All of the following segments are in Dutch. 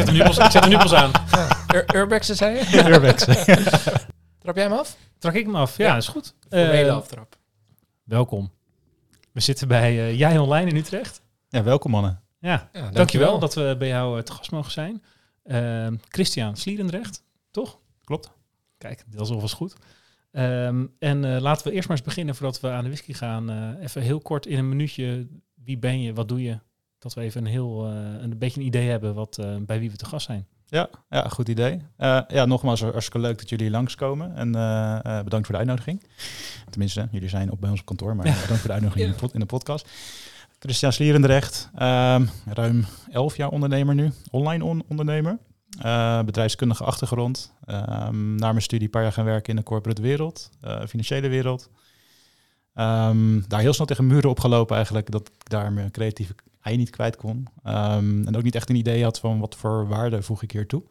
Ik zet hem nu pas, ik zet hem nu pas aan. Ur Urbexen zei je? Urbex. Trap jij hem af? Trak ik hem af? Ja, Ja. is goed. Formele Eh, aftrap. welkom. We zitten bij eh, Jij Online in Utrecht. Ja, welkom mannen. Ja, Ja, dankjewel dat we bij jou eh, te gast mogen zijn. Ehm, Christian Slierendrecht, toch? Klopt. Kijk, dat is alvast goed. Ehm, en eh, laten we eerst maar eens beginnen voordat we aan de whisky gaan. eh, even heel kort in een minuutje. Wie ben je? Wat doe je? Dat we even een heel eh, een beetje een idee hebben wat, eh, bij wie we te gast zijn. Ja, ja goed idee. Eh, ja, nogmaals hartstikke leuk dat jullie langskomen. En bedankt voor de uitnodiging. Tenminste, jullie zijn ook bij ons op kantoor, maar bedankt voor de uitnodiging in, de pod- in de podcast. Christian Slierendrecht, ehm, ruim 11 jaar ondernemer nu, online on- ondernemer. Bedrijfskundige achtergrond. Ehm, na mijn studie een paar jaar gaan werken in de corporate wereld, financiële wereld. Ehm, daar heel snel tegen muren opgelopen eigenlijk, dat ik daar mijn creatieve ei niet kwijt kon. Ehm, en ook niet echt een idee had van wat voor waarde voeg ik hier toe.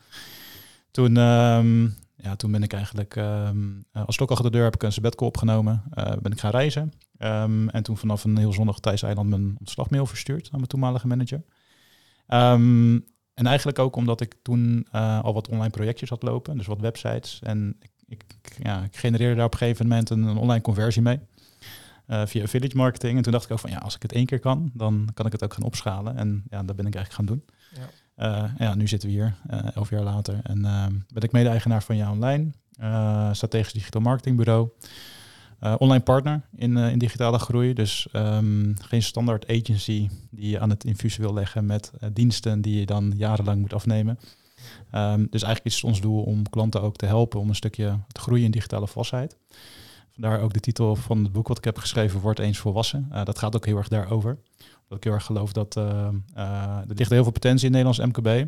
Toen, ehm, ja, toen ben ik eigenlijk ehm, eh, als stok achter de deur heb ik een sabbatical opgenomen. Eh, ben ik gaan reizen. En toen vanaf een heel zonnig Thijs eiland mijn ontslagmail verstuurd aan mijn toenmalige manager. En eigenlijk ook omdat ik toen eh, al wat online projectjes had lopen, dus wat websites. En ik, ik, ja, ik genereerde daar op een gegeven moment een online conversie mee. Eh, via affiliate marketing. En toen dacht ik ook van ja, als ik het één keer kan, dan kan ik het ook gaan opschalen. En ja, dat ben ik eigenlijk gaan doen. Ja. Eh, ja, nu zitten we hier, eh, elf jaar later. En ehm, ben ik mede-eigenaar van Ja Online, strategisch digitaal marketingbureau. Online partner in, in digitale groei. Dus ehm, geen standaard agency die je aan het infusie wil leggen met diensten die je dan jarenlang moet afnemen. Ehm, dus eigenlijk is het ons doel om klanten ook te helpen om een stukje te groeien in digitale volwassenheid. Vandaar ook de titel van het boek wat ik heb geschreven, Word eens volwassen. Eh, dat gaat ook heel erg daarover. Omdat ik heel erg geloof dat eh, eh, er ligt heel veel potentie in Nederlands MKB.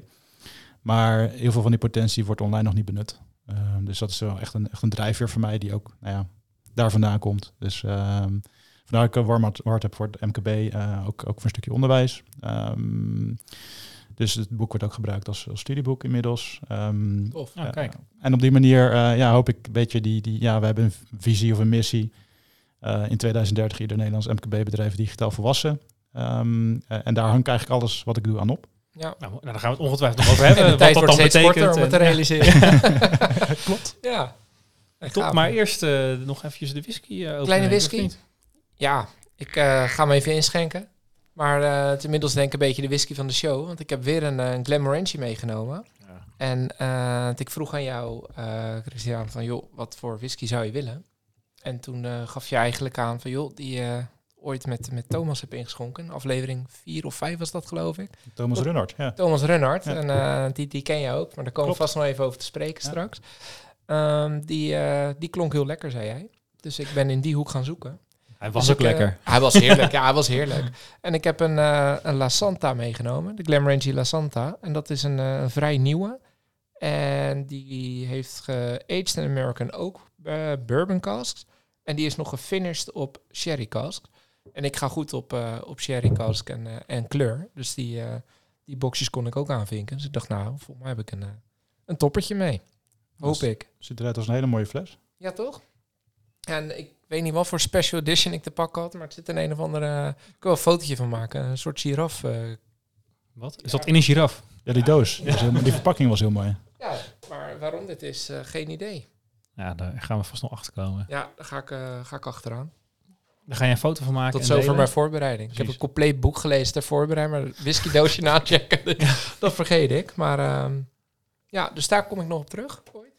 Maar heel veel van die potentie wordt online nog niet benut. Eh, dus dat is wel echt een, echt een drijfveer voor mij die ook nou ja, daar vandaan komt. Dus ehm vandaar dat ik een warm hart, heb voor het MKB, ook, ook voor een stukje onderwijs. Ehm, dus het boek wordt ook gebruikt als, als studieboek inmiddels. Ehm, Tof. Nou, kijk. en op die manier eh, ja, hoop ik een beetje die, die, ja, we hebben een visie of een missie. Eh, in 2030 ieder Nederlands MKB-bedrijf digitaal volwassen. Ehm, eh, en daar hangt eigenlijk alles wat ik doe aan op. Ja. Nou, nou, daar gaan we het ongetwijfeld nog over hebben. En de tijd wat wordt dat dan steeds betekent. korter om het te En- realiseren. Klopt. ja. Top, maar eerst eh, nog eventjes de whisky uh. Kleine whisky? Ja, ik eh, ga hem even inschenken. Maar eh, het is inmiddels denk ik een beetje de whisky van de show. Want ik heb weer een, uh, een Glenmorangie meegenomen. Ja. En eh, ik vroeg aan jou, eh Christian, van joh, wat voor whisky zou je willen? En toen eh, gaf je eigenlijk aan van joh, die eh, ooit met, met Thomas heb ingeschonken. Aflevering 4 of 5 was dat geloof ik. Thomas. Runnard, ja. Thomas Runnard. Ja. En eh, die, die ken je ook, maar daar komen we vast nog even over te spreken Ja. straks. Ehm, die, eh, die klonk heel lekker, zei jij. Dus ik ben in die hoek gaan zoeken. Hij was Dus ook ik, eh, lekker. hij was heerlijk, ja, hij was heerlijk. En ik heb een, eh, een La Santa meegenomen, de Glenmorangie La Santa. En dat is een, eh, een vrij nieuwe. En die heeft geaged in American Oak Bourbon Casks. En die is nog gefinished op Sherry Cask. En ik ga goed op, eh, op Sherry Cask en, eh, en kleur. Dus die, eh, die boxjes kon ik ook aanvinken. Dus ik dacht, nou, volgens mij heb ik een, een toppertje mee. Hoop Dus- ik. Ziet eruit als een hele mooie fles. Ja, toch? En ik weet niet wat voor special edition ik te pakken had, maar het zit in een of andere... Ik wil wel een fotootje van maken. Een soort giraf. eh. Wat? Is dat in een giraf? Ja, die doos. die verpakking was heel mooi. Ja, maar waarom dit is, eh, geen idee. Ja, daar gaan we vast nog achter komen. Ja, daar ga ik, eh, ga ik achteraan. Daar ga je een foto van maken. Tot zover delen. mijn voorbereiding. Ik heb een compleet boek gelezen ter voorbereiding, maar whiskydoosje nachecken, dat vergeet ik. Maar ehm, ja, dus daar kom ik nog op terug. ooit.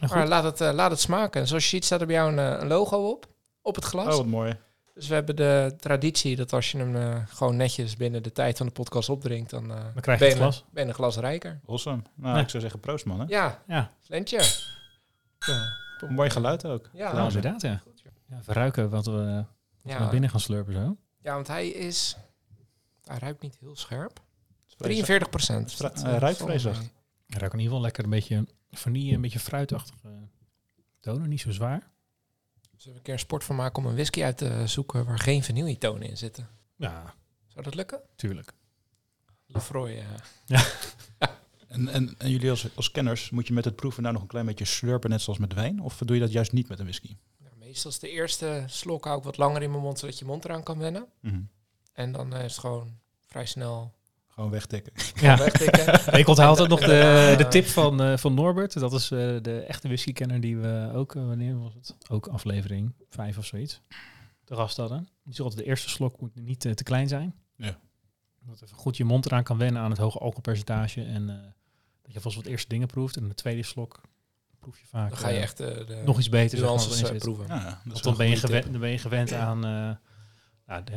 Nou, goed. Maar laat het, eh, laat het smaken. En zoals je ziet staat er bij jou een, eh, een logo op, op het glas. Oh, wat mooi. Dus we hebben de traditie dat als je hem eh, gewoon netjes binnen de tijd van de podcast opdrinkt, dan, eh, Dan krijg je ben, het glas. ben je een glas rijker. Awesome. Nou, Ja. ik zou zeggen proost man. Hè? Ja, Ja, lentje. Ja, Mooi geluid ook. Ja, nou, inderdaad, ja. ja. We ruiken wat we, wat naar binnen gaan slurpen zo. ja, want hij is... Hij ruikt niet heel scherp. Vrees- 43 procent. Eh, ruikt vreselijk. Hij ruikt in ieder geval lekker een beetje vanille, een beetje fruitachtige tonen, niet zo zwaar. Zullen we een keer een sport van maken om een whisky uit te zoeken waar geen vanilletonen in zitten? Ja, Zou dat lukken? tuurlijk. Lefroy, ja. En, en, en jullie als, als kenners, moet je met het proeven nou nog een klein beetje slurpen, net zoals met wijn? Of doe je dat juist niet met een whisky? Nou, meestal is de eerste slok hou ik wat langer in mijn mond, zodat je mond eraan kan wennen. Mhm. En dan eh, is het gewoon vrij snel Gewoon wegtikken. Ja. wegtikken. Ik onthoud altijd nog de, de tip van, eh, van Norbert. Dat is eh, de echte whiskykenner die we ook, eh, wanneer was het? Ook aflevering 5 of zoiets. De gast hadden. Die zegt altijd de eerste slok moet niet te klein zijn. Ja. Dat even goed je mond eraan kan wennen aan het hoge alcoholpercentage. En eh, dat je vast wat eerste dingen proeft. En de tweede slok proef je vaak Dan ga je echt eh, de nog iets beter. zeg maar, eh, zit. proeven. Ja, dat dan ben, je gewend, dan ben je gewend aan... eh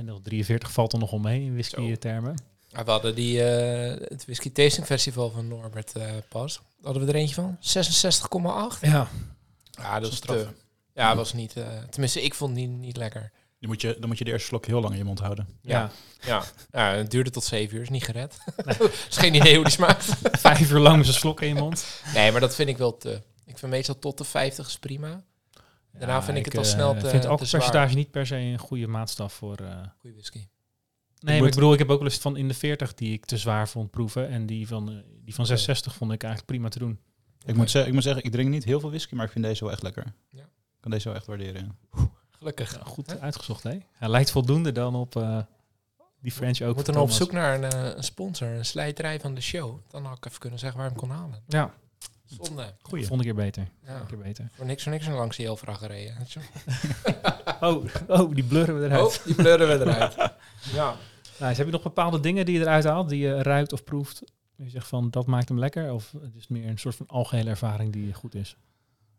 nou, de 43 valt er nogal mee in whisky-termen. Ja, we hadden die, eh, het Whisky Tasting Festival van Norbert eh, pas. Hadden we er eentje van? 66,8? Ja, Ja, dat is straf. te... Ja, was niet... eh, tenminste, ik vond het niet, lekker. Die moet je, dan moet je de eerste slok heel lang in je mond houden. ja. Ja. ja, het duurde tot zeven uur. Is niet gered. is geen idee hoe die smaakt. vijf uur lang met een slok in je mond. Nee, maar dat vind ik wel te... Ik vind meestal tot de 50 is prima. Daarna vind ik het al snel te- Ik vind te alcoholpercentage niet per se een goede maatstaf voor... eh, Goeie whisky. Nee, moet- maar ik bedoel, ik heb ook wel eens van in de 40 die ik te zwaar vond proeven. En die van, eh, die van 66 vond ik eigenlijk prima te doen. Ik, moet zeggen, ik moet zeggen, ik drink niet heel veel whisky, maar ik vind deze wel echt lekker. Ja. Ik kan deze wel echt waarderen. Gelukkig. Ja, goed uitgezocht, hè? Hij lijkt voldoende dan op eh, die French ook. We moeten van nog op zoek naar een, eh, een sponsor, een slijterij van de show. Dan had ik even kunnen zeggen waar ik hem kon halen. Ja, Zonde. Goeie. vond ik keer beter. Ja. Keer beter. Voor niks voor niks langs die Elvra gereden. Oh, oh, die blurren we eruit. Oh, die blurren we eruit. ja. Nou, dus heb je nog bepaalde dingen die je eruit haalt, die je ruikt of proeft? Je zegt van, dat maakt hem lekker? Of het is meer een soort van algehele ervaring die goed is?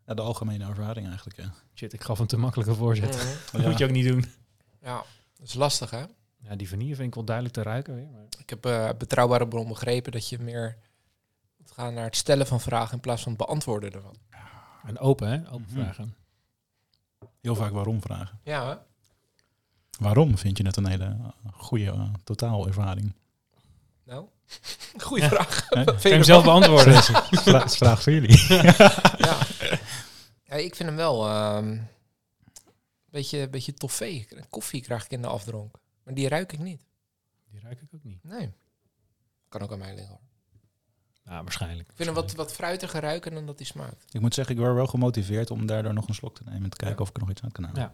Ja, de algemene ervaring eigenlijk. Ja. Shit, ik gaf een te makkelijke voorzet. Mhm. Dat Ja. moet je ook niet doen. ja, dat is lastig hè. Ja, die vanille vind ik wel duidelijk te ruiken weer. Maar... Ik heb eh, betrouwbare bron begrepen dat je meer gaan naar het stellen van vragen in plaats van het beantwoorden ervan. En open, hè? Open Mhm. vragen. Heel vaak waarom vragen. Ja, hè? Waarom vind je het een hele eh, goede uh, totaalervaring? nou, goeie vraag. Vind Kan je hem zelf beantwoorden? Vra- vraag voor jullie. ja. ja, ik vind hem wel een beetje, beetje toffee. Koffie krijg ik in de afdronk. Maar die ruik ik niet. Die ruik ik ook niet. Nee. Kan ook aan mij liggen. hoor. Ja, waarschijnlijk. Ik vind hem wat, wat fruitiger ruiken dan dat hij smaakt. Ik moet zeggen, ik word wel gemotiveerd om daardoor nog een slok te nemen. En te kijken Ja. of ik er nog iets aan kan halen. Ja.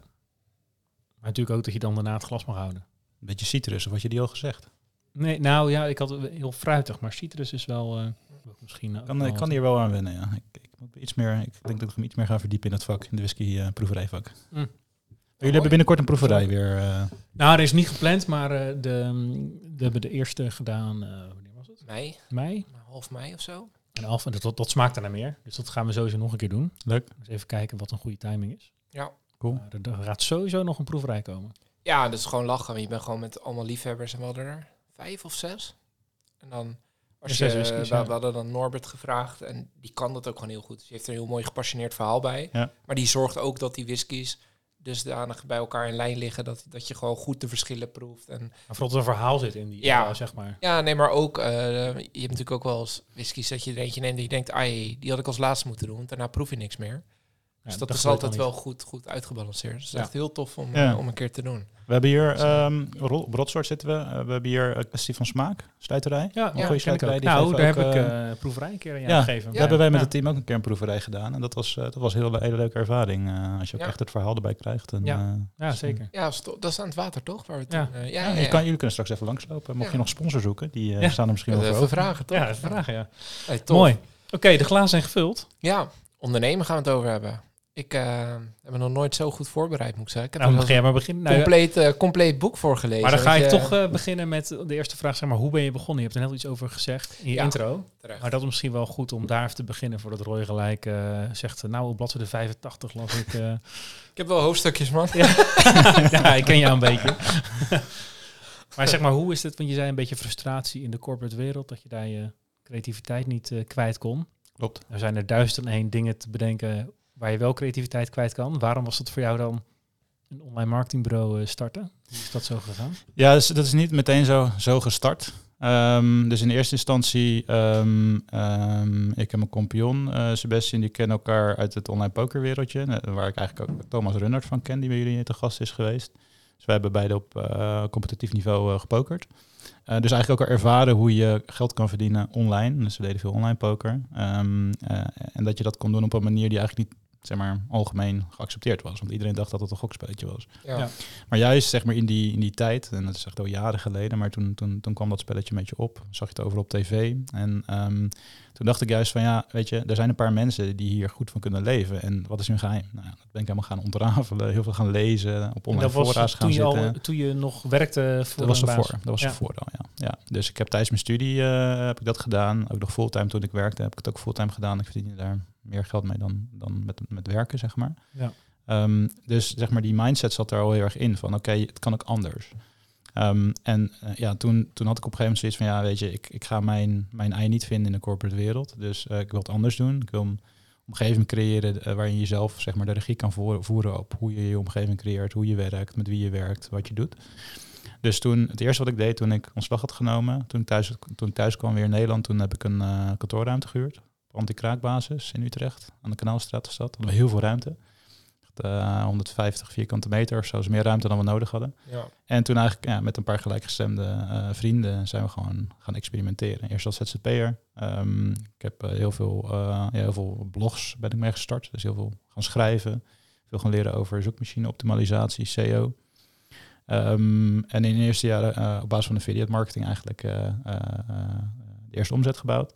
Maar natuurlijk ook dat je dan daarna het glas mag houden. Een beetje citrus, of had je die al gezegd? Nee, nou ja, ik had het heel fruitig, maar citrus is wel eh, misschien... ook Ik kan, ik kan hier wel aan wennen, ja. Ik, ik, moet iets meer, ik denk dat ik me iets meer ga verdiepen in het vak, in de whisky eh, proeverijvak. Mm. Jullie hebben binnenkort een proeverij weer. eh, Nou, er is niet gepland, maar eh, de, mm, we hebben de eerste gedaan, eh, wanneer was het? Mei, Mei. Half mei of zo. En en dat, dat, dat smaakt er naar meer. Dus dat gaan we sowieso nog een keer doen. leuk. Dus even kijken wat een goede timing is. Ja. Cool. Er, er gaat sowieso nog een proeverij komen. Ja, dat is gewoon lachen. want Je bent gewoon met allemaal liefhebbers en we hadden er vijf of zes. En dan, als je, whiskies, we, we hadden dan Norbert gevraagd en die kan dat ook gewoon heel goed. Dus die heeft er een heel mooi gepassioneerd verhaal bij. Ja. Maar die zorgt ook dat die whiskies dusdanig bij elkaar in lijn liggen dat, dat je gewoon goed de verschillen proeft. En Maar vooral dat er een verhaal zit in die, Ja. ja. zeg maar. ja, nee, maar ook, eh, je hebt natuurlijk ook wel eens whiskies dat je er eentje neemt en je denkt, ai, die had ik als laatste moeten doen. want Daarna proef je niks meer. Ja, Dus dat, dat is altijd wel goed, goed uitgebalanceerd. Dus het is Ja. echt heel tof om, Ja. eh, om een keer te doen. We hebben hier, ehm, ro- op Rotsoort zitten we, Eh, we hebben hier een kwestie van smaak, sluiterij. Ja, Een goede sluiterij, die Nou, daar ook, heb ik eh, eh proeverij een keer aan jou gegeven. Daar hebben wij met Ja. het team ook een keer een proeverij gedaan. En dat was, eh, dat was een hele, hele leuke ervaring. eh, als je ook Ja. echt het verhaal erbij krijgt. En, Ja. eh, Ja, zeker. Ja, dat is aan het water, toch? Waar we Ja. toen, eh, ja, ja, ja, je ja. Kan, jullie kunnen straks even langslopen. Mocht Ja. je nog sponsor zoeken, die eh, Ja. staan er misschien wel voor vragen, toch? Ja, even vragen, ja. Hey, tof. Mooi. Oké, de glazen zijn gevuld. Ja, ondernemen gaan we het over hebben. Ik eh, heb me nog nooit zo goed voorbereid, moet ik zeggen. Ik heb Nou, begin maar beginnen. een Nou, ja, compleet, eh, compleet boek voor gelezen. maar dan ga ik je. toch eh, beginnen met de eerste vraag. Zeg maar, hoe ben je begonnen? Je hebt er net iets over gezegd in je Ja. intro. Terecht. Maar dat is misschien wel goed om daar even te beginnen voordat Roy gelijk eh, zegt... nou, op bladzijde 85 las ik... eh, Ik heb wel hoofdstukjes, man. ja, ik ken jou een beetje. maar zeg maar, hoe is het? Want je zei een beetje frustratie in de corporate wereld... dat je daar je creativiteit niet eh, kwijt kon. Klopt. Er zijn er duizend en één dingen te bedenken... waar je wel creativiteit kwijt kan. Waarom was dat voor jou dan een online marketingbureau eh, starten? Hoe is dat zo gegaan? Ja, dus dat is niet meteen zo, zo gestart. Ehm, dus in eerste instantie, ehm, ehm, ik en mijn compagnon eh Sebastian, die kennen elkaar uit het online pokerwereldje. eh, Waar ik eigenlijk ook Thomas Runnert van ken, die bij jullie te gast is geweest. Dus wij hebben beide op competitief niveau eh, gepokerd. Dus eigenlijk ook al ervaren hoe je geld kan verdienen online. Dus we deden veel online poker. En dat je dat kon doen op een manier die eigenlijk niet zeg maar, algemeen geaccepteerd was. Want iedereen dacht dat het een gokspelletje was. Ja. Ja. Maar juist zeg maar, in, die, in die tijd, en dat is echt al jaren geleden, maar toen, toen, toen kwam dat spelletje een beetje op. Zag je het over op tv. En ehm, toen dacht ik juist van ja, weet je, er zijn een paar mensen die hier goed van kunnen leven. En wat is hun geheim? Nou, dat ben ik helemaal gaan ontrafelen, heel veel gaan lezen, op online dat was fora's gaan toen je, zitten. al, toen je nog werkte voor Dat was ervoor. baas. Dat was Ja. ervoor al, ja. ja. Dus ik heb tijdens mijn studie eh, heb ik dat gedaan. Ook nog fulltime toen ik werkte, heb ik het ook fulltime gedaan. Ik verdiende daar meer geld mee dan, dan met, met werken, zeg maar. Ja. Ehm, dus zeg maar, die mindset zat er al heel erg in van oké, het kan ook anders. Ehm, en eh, ja, toen, toen had ik op een gegeven moment zoiets van ja, weet je, ik, ik ga mijn, mijn ei niet vinden in de corporate wereld. Dus eh, ik wil het anders doen. Ik wil een omgeving creëren eh, waarin je zelf zeg maar, de regie kan voeren, voeren op hoe je je omgeving creëert, hoe je werkt, met wie je werkt, wat je doet. Dus toen, het eerste wat ik deed toen ik ontslag had genomen, toen ik thuis, toen ik thuis kwam weer in Nederland, toen heb ik een kantoorruimte gehuurd. Op anti-kraakbasis in Utrecht, aan de Kanaalstraat is dat. Hadden we heel veel ruimte. Echt, eh, 150 vierkante meter of zo, dus meer ruimte dan we nodig hadden. Ja. En toen eigenlijk ja, met een paar gelijkgestemde eh, vrienden zijn we gewoon gaan experimenteren. Eerst als ZZP'er. Ehm ik heb eh, heel, veel, ja, heel veel blogs ben ik mee gestart. Dus heel veel gaan schrijven. Veel gaan leren over zoekmachine optimalisatie, SEO. Ehm, en in de eerste jaren op basis van affiliate marketing eigenlijk de eerste omzet gebouwd.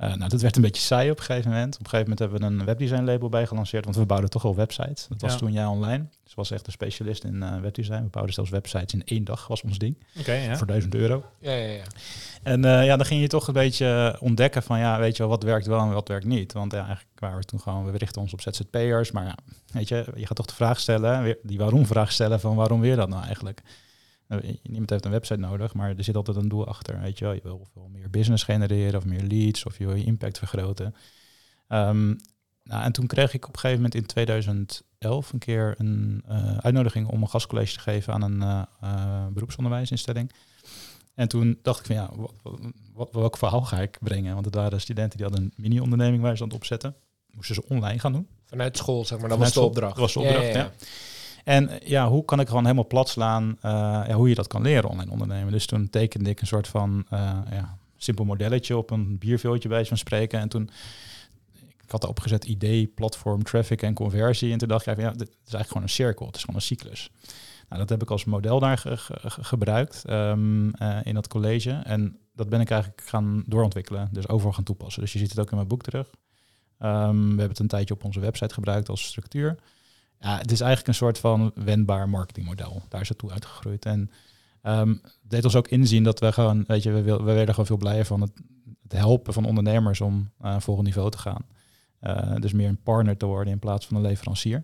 Eh, nou, dat werd een beetje saai op een gegeven moment. Op een gegeven moment hebben we een webdesign label bij gelanceerd, want we bouwden toch al websites. Dat was Ja. toen jij online. Dus was echt een specialist in eh, webdesign. We bouwden zelfs websites in één dag, was ons ding. Ja. Voor 1000 euro. Ja, ja, ja. En eh, ja, dan ging je toch een beetje ontdekken van, ja, weet je wel, wat werkt wel en wat werkt niet. Want ja, eigenlijk waren we toen gewoon, we richten ons op ZZP'ers. Maar ja, weet je, je gaat toch de vraag stellen, weer die waarom-vraag stellen van waarom je dat nou eigenlijk? Nou, Niemand heeft een website nodig, maar er zit altijd een doel achter. Weet je wel, je wil of wil meer business genereren of meer leads of je wil je impact vergroten. Ehm, nou, en toen kreeg ik op een gegeven moment in 2011 een keer een eh, uitnodiging om een gastcollege te geven aan een eh, eh, beroepsonderwijsinstelling. En toen dacht ik van ja, wat, wat, welk verhaal ga ik brengen? Want het waren studenten die hadden een mini-onderneming waar ze aan het opzetten. Moesten ze online gaan doen. Vanuit school, zeg maar. Dat Vanuit was de opdracht. Dat was de opdracht, ja, hoe kan ik gewoon helemaal plat slaan eh, ja, hoe je dat kan leren online ondernemen? Dus toen tekende ik een soort van eh, ja, simpel modelletje op een bierveeltje bij van spreken. En toen, ik had erop gezet idee, platform, traffic en conversie. En toen dacht ik, ja, dit is eigenlijk gewoon een cirkel. Het is gewoon een cyclus. Nou, dat heb ik als model daar ge- ge- ge- gebruikt ehm, eh, in dat college. En dat ben ik eigenlijk gaan doorontwikkelen. Dus overal gaan toepassen. Dus je ziet het ook in mijn boek terug. Ehm, we hebben het een tijdje op onze website gebruikt als structuur. Ja, het is eigenlijk een soort van wendbaar marketingmodel. Daar is het toe uitgegroeid. En ehm, het deed ons ook inzien dat we gewoon, weet je, we, we werden gewoon veel blijer van het, het helpen van ondernemers om naar een volgend niveau te gaan. Eh, dus meer een partner te worden in plaats van een leverancier.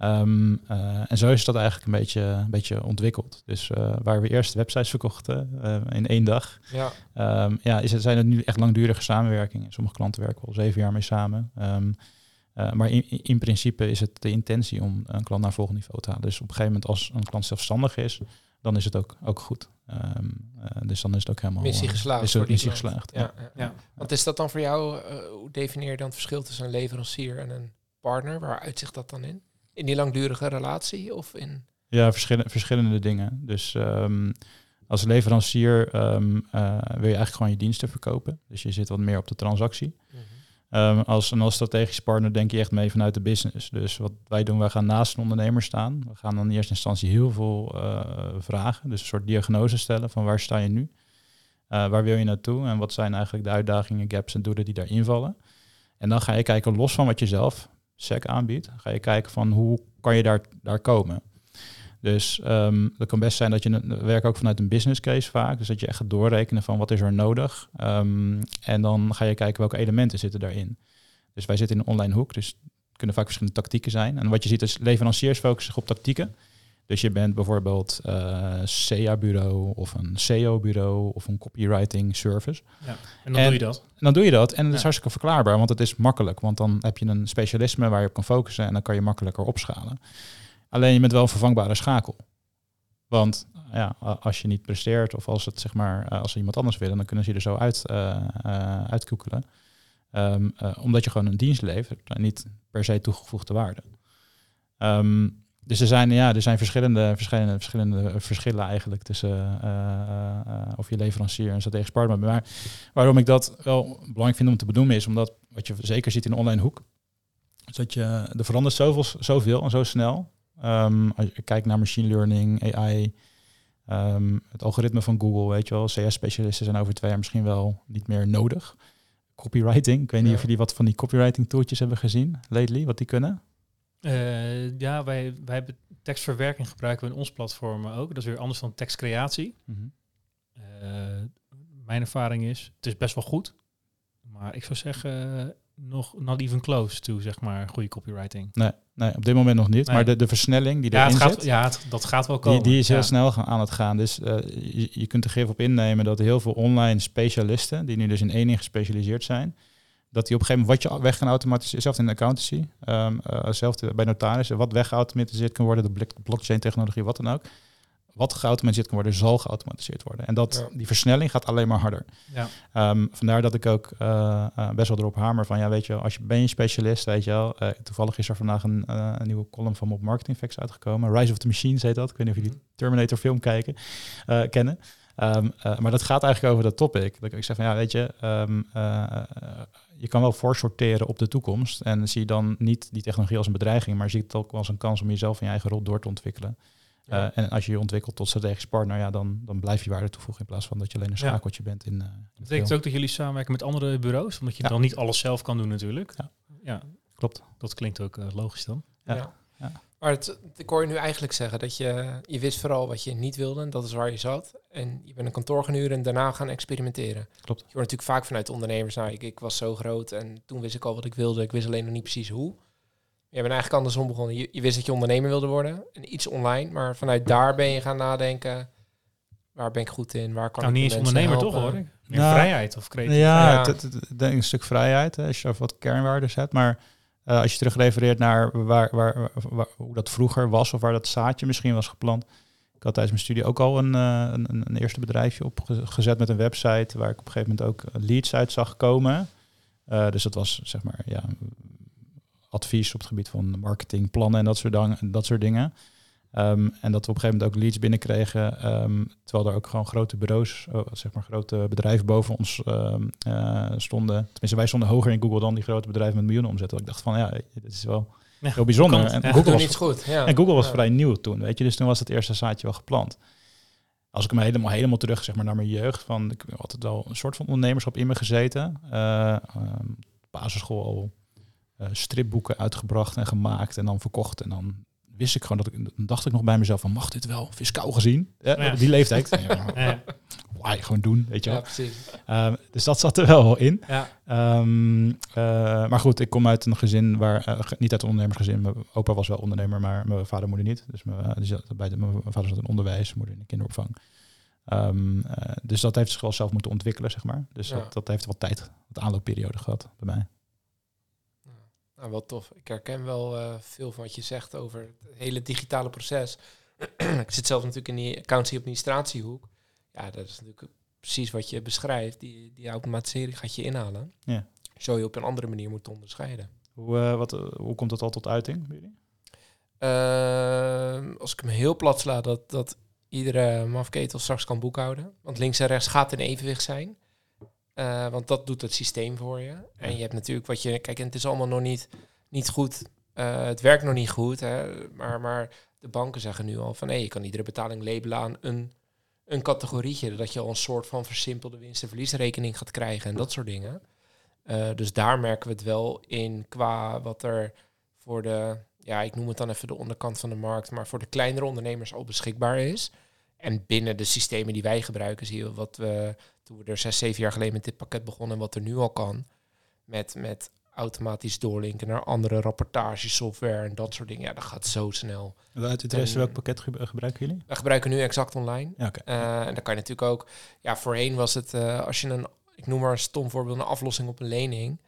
Ehm, eh, en zo is dat eigenlijk een beetje, een beetje ontwikkeld. Dus eh, waar we eerst websites verkochten eh, in één dag, Ja. Ehm, ja, is het, zijn het nu echt langdurige samenwerkingen. Sommige klanten werken al zeven jaar mee samen. Ehm, eh, maar in, in principe is het de intentie om een klant naar volgend niveau te halen. Dus op een gegeven moment als een klant zelfstandig is, dan is het ook, ook goed. Ehm, eh, dus dan is het ook helemaal... Missie eh, geslaagd Is het missie geslaagd, Ja, ja. ja. Wat is dat dan voor jou? hoe definieer je dan het verschil tussen een leverancier en een partner? Waar uitzicht dat dan in? In die langdurige relatie of in... Ja, verschillende, verschillende dingen. Dus ehm, als leverancier ehm, eh, wil je eigenlijk gewoon je diensten verkopen. Dus je zit wat meer op de transactie. Ehm, als, en als strategisch partner denk je echt mee vanuit de business. Dus wat wij doen, wij gaan naast een ondernemer staan. We gaan dan in eerste instantie heel veel eh, vragen. Dus een soort diagnose stellen van waar sta je nu? Eh, waar wil je naartoe? En wat zijn eigenlijk de uitdagingen, gaps en doelen die daarin vallen? En dan ga je kijken, los van wat je zelf SEC aanbiedt, ga je kijken van hoe kan je daar, daar komen? Dus ehm het kan best zijn dat je, een- we werken ook vanuit een business case vaak, dus dat je echt gaat doorrekenen van wat is er nodig. Ehm, en dan ga je kijken welke elementen zitten daarin. Dus wij zitten in een online hoek, dus het kunnen vaak verschillende tactieken zijn. En wat je ziet is leveranciers focussen zich op tactieken. Dus je bent bijvoorbeeld eh CA-bureau of een SEO-bureau of een copywriting service. Ja. En dan En- doe je dat. En dan doe je dat. En het is hartstikke verklaarbaar, want het is makkelijk. Want dan heb je een specialisme waar je op kan focussen en dan kan je makkelijker opschalen. Alleen je bent wel een vervangbare schakel. Want ja, als je niet presteert of als het zeg maar eh, als ze iemand anders willen, dan kunnen ze je er zo uit, eh eh, uitkoekelen. Ehm, eh, omdat je gewoon een dienst levert en niet per se toegevoegde waarde. Ehm, dus er zijn, ja, er zijn verschillende, verschillende, verschillende verschillen eigenlijk tussen of je leverancier en strategisch partner. Maar waarom ik dat wel belangrijk vind om te benoemen is omdat wat je zeker ziet in de online hoek, dat je, er verandert zoveel, zoveel en zo snel. Ehm, als je kijkt naar machine learning, AI, ehm, het algoritme van Google, weet je wel, CS-specialisten zijn over twee jaar misschien wel niet meer nodig. Copywriting, ik weet niet Ja. of jullie wat van die copywriting tooltjes hebben gezien lately, wat die kunnen. Eh, ja, wij, wij hebben tekstverwerking gebruiken we in ons platform ook. Dat is weer anders dan tekstcreatie. Eh, mijn ervaring is, het is best wel goed. Maar ik zou zeggen, nog not even close to, zeg maar, goede copywriting. Nee, nee, op dit moment nog niet. Nee. Maar de, de versnelling die Ja, erin gaat, zit, ja het- dat gaat wel die, komen. die is heel Ja. snel gaan, aan het gaan. Dus eh, je, je kunt er gif op innemen dat heel veel online specialisten, die nu dus in één ding gespecialiseerd zijn, dat die op een gegeven moment wat je weg gaan automatiseren, zelfs in de accountancy, ehm eh, zelfs bij notarissen, wat weggeautomatiseerd kan worden, de blockchain-technologie, wat dan ook. Wat geautomatiseerd kan worden, zal geautomatiseerd worden. En dat, Ja. die versnelling gaat alleen maar harder. Ja. Ehm, vandaar dat ik ook eh, eh, best wel erop hamer van, ja, weet je, als je ben je specialist, weet je wel. eh, toevallig is er vandaag een, een nieuwe column van op Marketing Facts uitgekomen. Rise of the Machines heet dat. Ik weet niet of jullie Terminator film kijken, kennen. Ehm, eh, maar dat gaat eigenlijk over dat topic. Dat ik zeg van, ja, weet je, ehm, eh, eh, je kan wel voorsorteren op de toekomst. En zie dan niet die technologie als een bedreiging, maar zie het ook als een kans om jezelf in je eigen rol door te ontwikkelen. Ja. Eh, en als je je ontwikkelt tot strategisch partner, ja, dan, dan blijf je waarde toevoegen in plaats van dat je alleen een Ja. schakeltje bent in, eh, in het Betekent geheel. ook dat jullie samenwerken met andere bureaus? Omdat je Ja. dan niet alles zelf kan doen natuurlijk. Ja. ja Klopt. dat klinkt ook eh, logisch dan. Ja. Ja. Ja. Maar het, ik hoor je nu eigenlijk zeggen dat je, je wist vooral wat je niet wilde. En dat is waar je zat. En je bent een kantoor gaan huren en daarna gaan experimenteren. Klopt. Je hoort natuurlijk vaak vanuit ondernemers. Nou, ik, ik was zo groot en toen wist ik al wat ik wilde. Ik wist alleen nog niet precies hoe. Je bent eigenlijk andersom begonnen. Je, je wist dat je ondernemer wilde worden. En iets online. Maar vanuit daar ben je gaan nadenken. Waar ben ik goed in? Waar kan nou, ik niet eens mensen ondernemer toch helpen? hoor. Meer Nou, vrijheid of creativiteit. Ja, Ja. het- het- het- denk ik een stuk vrijheid, hè, als je wat kernwaarden zet. Maar eh, als je terug refereert naar waar, waar, waar- waar- hoe dat vroeger was of waar dat zaadje misschien was geplant. Ik had tijdens mijn studie ook al een, eh, een, een, een eerste bedrijfje opgezet met een website waar ik op een gegeven moment ook leads uit zag komen. Eh, dus dat was zeg maar ja, advies op het gebied van marketing, plannen en dat soort, dang- dat soort dingen. Ehm, en dat we op een gegeven moment ook leads binnenkregen, ehm, terwijl er ook gewoon grote bureaus, eh, zeg maar grote bedrijven boven ons ehm, eh, stonden. Tenminste, wij stonden hoger in Google dan die grote bedrijven met miljoenen omzet. Dat ik dacht van, ja, dit is wel Ja, heel bijzonder. En Ja. Google was iets goed. Ja. en Google was vrij nieuw toen, weet je. Dus toen was het eerste zaadje wel geplant. Als ik me helemaal, helemaal terug zeg maar, naar mijn jeugd, van, ik heb altijd wel een soort van ondernemerschap in me gezeten. Ehm, basisschool al stripboeken uitgebracht en gemaakt en dan verkocht. En dan wist ik gewoon dat ik, dan dacht ik nog bij mezelf van, mag dit wel, fiscaal gezien? Ja, Die leeftijd. Ja. Why, gewoon doen, weet je wel. Ehm, dus dat zat er wel in. Ja. Ehm, eh, maar goed, ik kom uit een gezin waar, eh, niet uit een ondernemersgezin. Mijn opa was wel ondernemer, maar mijn vader en moeder niet. Dus mijn, eh, die zat bij de, mijn vader zat in onderwijs, moeder in de kinderopvang. Ehm, eh, dus dat heeft zich wel zelf moeten ontwikkelen, zeg maar. Dus Ja. dat, dat heeft wat tijd, wat aanloopperiode gehad bij mij. Nou, wel tof. Ik herken wel eh, veel van wat je zegt over het hele digitale proces. ik zit zelf natuurlijk in die accountancy-administratiehoek. Ja, dat is natuurlijk precies wat je beschrijft. Die, die automatisering gaat je inhalen. Ja. Zo je op een andere manier moet onderscheiden. Hoe, eh, wat, eh, hoe komt dat al tot uiting bij jullie? Ehm, als ik hem heel plat sla, dat, dat iedere mafketel straks kan boekhouden. Want links en rechts gaat in evenwicht zijn. Eh, want dat doet het systeem voor je. En je hebt natuurlijk wat je... Kijk, en het is allemaal nog niet, niet goed. Eh, het werkt nog niet goed. Hè, maar, maar de banken zeggen nu al van... hé, je kan iedere betaling labelen aan een, een categorietje. Dat je al een soort van versimpelde winst- en verliesrekening gaat krijgen. En dat soort dingen. Eh, dus daar merken we het wel in qua wat er voor de... Ja, ik noem het dan even de onderkant van de markt. Maar voor de kleinere ondernemers al beschikbaar is. En binnen de systemen die wij gebruiken zie je wat we toen we er zes, zeven jaar geleden met dit pakket begonnen en wat er nu al kan. Met, met automatisch doorlinken naar andere rapportagesoftware en dat soort dingen. Ja, dat gaat zo snel. Uit interesse, En- welk pakket ge- gebruiken jullie? We gebruiken nu Exact Online. Ja, oké. Eh, en dan kan je natuurlijk ook... Ja, voorheen was het, eh, als je een... Ik noem maar een stom voorbeeld, een aflossing op een lening.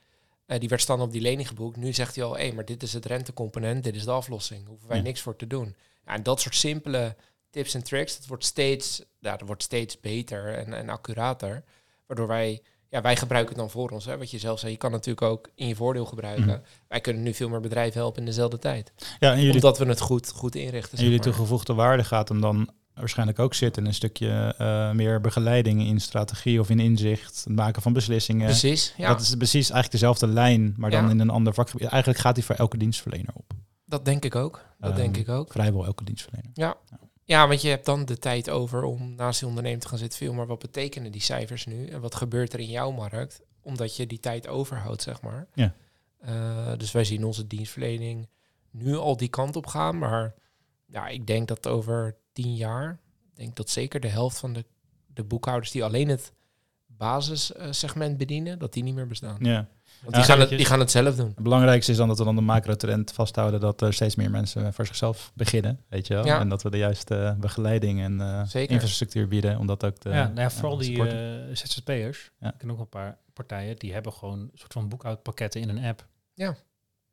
eh, die werd standaard op die lening geboekt. Nu zegt hij al, hé, maar dit is het rentecomponent, dit is de aflossing. Hoeven wij Ja. niks voor te doen. Ja, en dat soort simpele tips en tricks. Dat wordt steeds, ja, dat wordt steeds beter en, en accurater. Waardoor wij, ja, wij gebruiken het dan voor ons. Hè, wat je zelf zei, je kan het natuurlijk ook in je voordeel gebruiken. Mhm. Wij kunnen nu veel meer bedrijven helpen in dezelfde tijd. Ja, en jullie, Omdat we het goed, goed inrichten. en jullie maar. toegevoegde waarde gaat hem dan waarschijnlijk ook zitten in een stukje eh, meer begeleiding in strategie of in inzicht, het maken van beslissingen. Precies, ja. Dat is precies eigenlijk dezelfde lijn, maar dan Ja. in een ander vakgebied. Eigenlijk gaat die voor elke dienstverlener op. Dat denk ik ook. Dat denk Ehm, ik ook. Vrijwel elke dienstverlener. Ja, want je hebt dan de tijd over om naast die ondernemer te gaan zitten. Veel maar wat betekenen die cijfers nu? En wat gebeurt er in jouw markt? Omdat je die tijd overhoudt, zeg maar. Ja. Eh, dus wij zien onze dienstverlening nu al die kant op gaan. Maar ja, ik denk dat over tien jaar, ik denk dat zeker de helft van de, de boekhouders die alleen het basissegment bedienen, dat die niet meer bestaan. Ja. Want Ja, die, gaan het, die gaan het zelf doen. Het belangrijkste is dan dat we dan de macro-trend vasthouden dat er steeds meer mensen voor zichzelf beginnen, weet je wel. Ja. En dat we de juiste begeleiding en eh, Zeker. infrastructuur bieden om dat ook te ja, nou ja, vooral eh, die supporten. eh, ZZP'ers. Ja. Ik ken ook een paar partijen die hebben gewoon een soort van boekhoudpakketten in een app. Ja.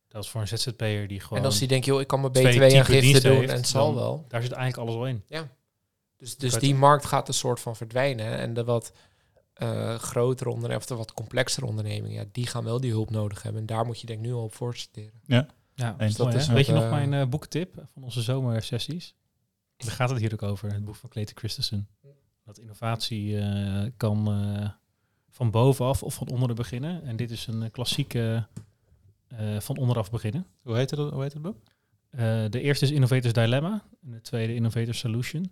Dat is voor een ZZP'er die gewoon... En als die denken, joh, ik kan mijn twee BTW type aangifte diensten doen heeft, en het zal wel. Daar zit eigenlijk alles al in. Dus, dus Vet. die markt gaat een soort van verdwijnen. En de wat eh grotere ondernemingen, of de wat complexere ondernemingen, ja, die gaan wel die hulp nodig hebben. En daar moet je denk ik nu al op voorstellen. Ja, Eens. dus Dat dat is Weet je nog eh, mijn eh boekentip van onze zomersessies? Daar gaat het hier ook over, het boek van Clayton Christensen. Dat innovatie eh, kan eh, van bovenaf of van onderen beginnen. En dit is een klassieke eh, van onderaf beginnen. Hoe heet het, hoe heet het boek? Eh, de eerste is Innovators Dilemma en de tweede Innovator Solution.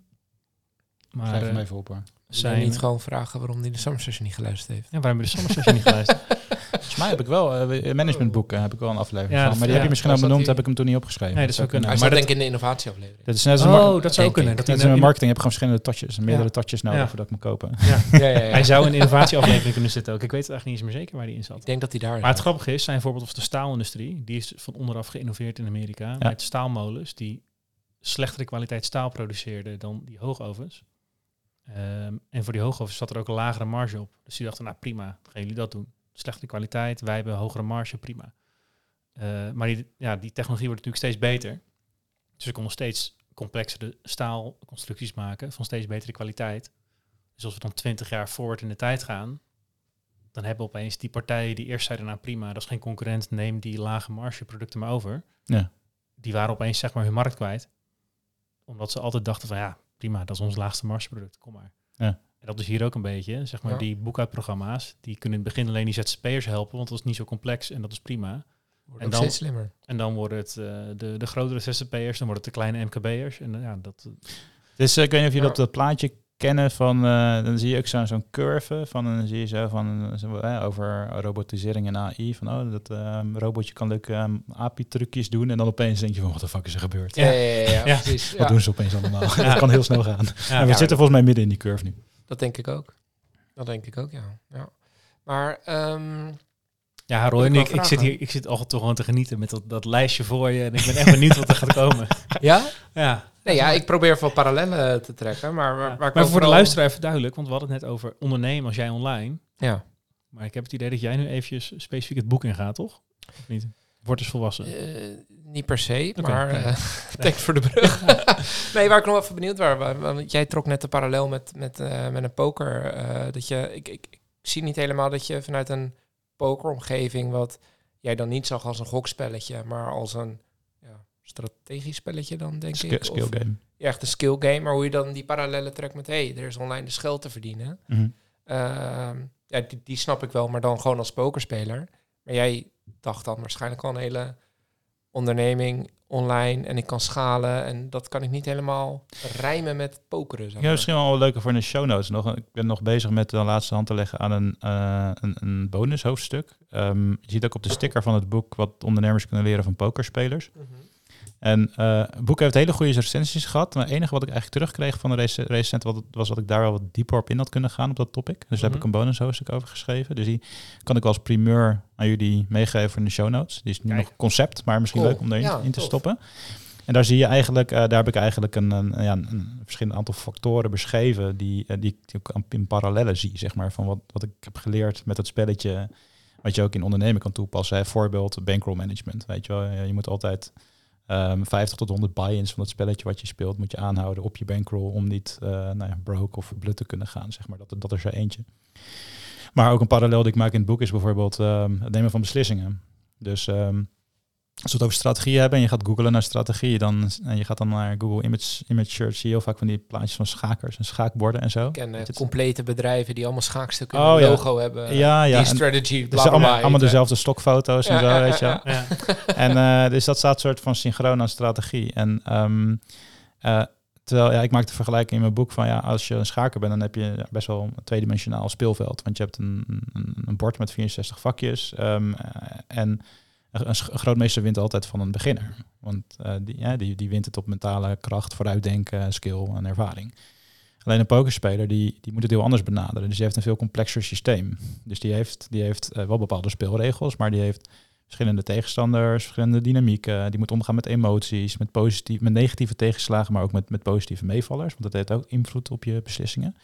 Maar Schrijf hem eh, even op hoor. Zijn zijn... niet gewoon vragen waarom hij de Summer Session niet geluisterd heeft. Ja, waarom heb je de zomersessie niet geluisterd? Volgens mij heb ik wel, eh, managementboeken heb ik wel een aflevering Ja, van. Maar die ja. heb je misschien al benoemd, die- heb ik hem toen niet opgeschreven. Nee, dat zou kunnen. Hij maar zat dat- denk ik in de innovatieaflevering. Dat is net als een mar- Oh, dat zou kunnen. ik. Dat net als in- marketing, je hebt gewoon verschillende touches, meerdere Ja. touches nodig Ja. voordat ik me kopen. ja, ja, ja. Hij zou in de innovatieaflevering kunnen zitten ook. Ik weet het eigenlijk niet eens meer zeker waar die in zat. Ik denk dat hij daar Maar het grappige is, zijn voorbeeld of de staalindustrie, die is van onderaf geïnnoveerd in Amerika. Met staalmolens die slechtere kwaliteit staal produceerden dan die hoogovens. Ehm, en voor die hoogovens zat er ook een lagere marge op. Dus die dachten, nou prima, gaan jullie dat doen. Slechtere kwaliteit, wij hebben hogere marge, prima. Eh, maar die, ja, die technologie wordt natuurlijk steeds beter. Dus we konden steeds complexere staalconstructies maken van steeds betere kwaliteit. Dus als we dan twintig jaar voort in de tijd gaan, dan hebben opeens die partijen die eerst zeiden, nou prima, dat is geen concurrent, neem die lage marge producten maar over. Ja. Die waren opeens zeg maar hun markt kwijt. Omdat ze altijd dachten van ja, prima, dat is ons laagste margeproduct, kom maar. Ja. En dat is hier ook een beetje, zeg maar, Ja. die boekhoudprogramma's, die kunnen in het begin alleen die ZZP'ers helpen, want dat is niet zo complex en dat is prima. Wordt en dan- steeds slimmer. En dan worden het eh, de, de grotere ZZP'ers, dan worden het de kleine MKB'ers. En eh, ja, dat, Dus eh, ik weet niet of dat, dat plaatje kennen van, eh, dan zie je ook zo'n zo'n curve van, dan zie je zo van, eh, zo, over robotisering en AI, van oh, dat eh, robotje kan leuke eh, API-trucjes doen en dan opeens denk je van, wat de fuck is er gebeurd? Ja, ja, ja, ja, Ja. precies. Wat Ja, doen ze opeens allemaal? dat kan heel snel gaan. ja, en we zitten volgens mij midden in die curve nu. dat denk ik ook. Dat denk ik ook, ja. ja. Maar ehm, Ja, Roy en ik ik, zit hier, ik zit al toch gewoon te genieten met dat, dat lijstje voor je. En ik ben echt benieuwd wat er gaat komen. ja? Ja. Nee, ja, ik probeer veel parallellen te trekken, maar waar, waar ik Maar ook voor de luisteraar even duidelijk, want we hadden het net over ondernemen als jij online. Ja. Maar ik heb het idee dat jij nu eventjes specifiek het boek ingaat, toch? Of niet? Word dus volwassen. Eh, niet per se, maar oké. eh voor de brug. nee, waar ik nog even benieuwd waar, wa- want jij trok net de parallel met, met, eh, met een poker. eh, dat je, ik, ik, ik zie niet helemaal dat je vanuit een pokeromgeving, wat jij dan niet zag als een gokspelletje, maar als een ja, strategisch spelletje dan, denk ik. skill Of, game. ja, echt een skill game, maar hoe je dan die parallellen trekt met, hé, hey, er is online de geld te verdienen. Mhm. Ehm, ja, die, die snap ik wel, maar dan gewoon als pokerspeler. Maar jij dacht dan waarschijnlijk al een hele onderneming online en ik kan schalen en dat kan ik niet helemaal rijmen met pokeren. Zeg Ja, misschien wel leuker voor in de show notes. Nog, ik ben nog bezig met de laatste hand te leggen aan een, eh een, een bonushoofdstuk. Ehm, je ziet ook op de sticker van het boek wat ondernemers kunnen leren van pokerspelers. Mhm. En eh, het boek heeft hele goede recensies gehad. Maar het enige wat ik eigenlijk terugkreeg van de rec- recensent wat, was dat ik daar wel wat dieper op in had kunnen gaan op dat topic. Dus daar heb Mhm. ik een bonushoofdstuk over geschreven. Dus die kan ik wel als primeur aan jullie meegeven in de show notes. Die is nu Kijk. nog concept, maar misschien Cool. leuk om erin Ja, in te tof. stoppen. En daar zie je eigenlijk, eh, daar heb ik eigenlijk een, een, ja, een verschillend aantal factoren beschreven die, eh, die ik ook in parallellen zie, zeg maar, van wat, wat ik heb geleerd met het spelletje, wat je ook in ondernemen kan toepassen. Hè. Voorbeeld bankroll management, weet je wel. Je moet altijd Ehm 50 tot 100 buy-ins van het spelletje wat je speelt moet je aanhouden op je bankroll om niet eh nou ja, broke of blut te kunnen gaan. Zeg maar. dat, dat is er eentje. Maar ook een parallel die ik maak in het boek is bijvoorbeeld ehm, het nemen van beslissingen. Dus ehm, als we het over strategieën hebben en je gaat googlen naar strategieën, dan, en je gaat dan naar Google Image, Image Search, zie je heel vaak van die plaatjes van schakers en schaakborden en zo. Ik ken eh, complete bedrijven die allemaal schaakstukken Oh, ja. logo hebben. Ja, ja. Die strategy, bla allemaal, allemaal dezelfde stokfoto's en zo, weet je. En eh, dus dat staat soort van synchroon aan strategie. En ehm, eh, terwijl ja, ik maak de vergelijking in mijn boek van ja, als je een schaker bent, dan heb je best wel een tweedimensionaal speelveld. Want je hebt een, een, een bord met 64 vakjes. ehm, eh, en een, grootmeester wint altijd van een beginner. Want eh, die, die, die wint het op mentale kracht, vooruitdenken, skill en ervaring. Alleen een pokerspeler die, die moet het heel anders benaderen. Dus die heeft een veel complexer systeem. Dus die heeft, die heeft eh, wel bepaalde speelregels, maar die heeft verschillende tegenstanders, verschillende dynamieken. Die moet omgaan met emoties, met, positief, met negatieve tegenslagen, maar ook met, met positieve meevallers. Want dat heeft ook invloed op je beslissingen.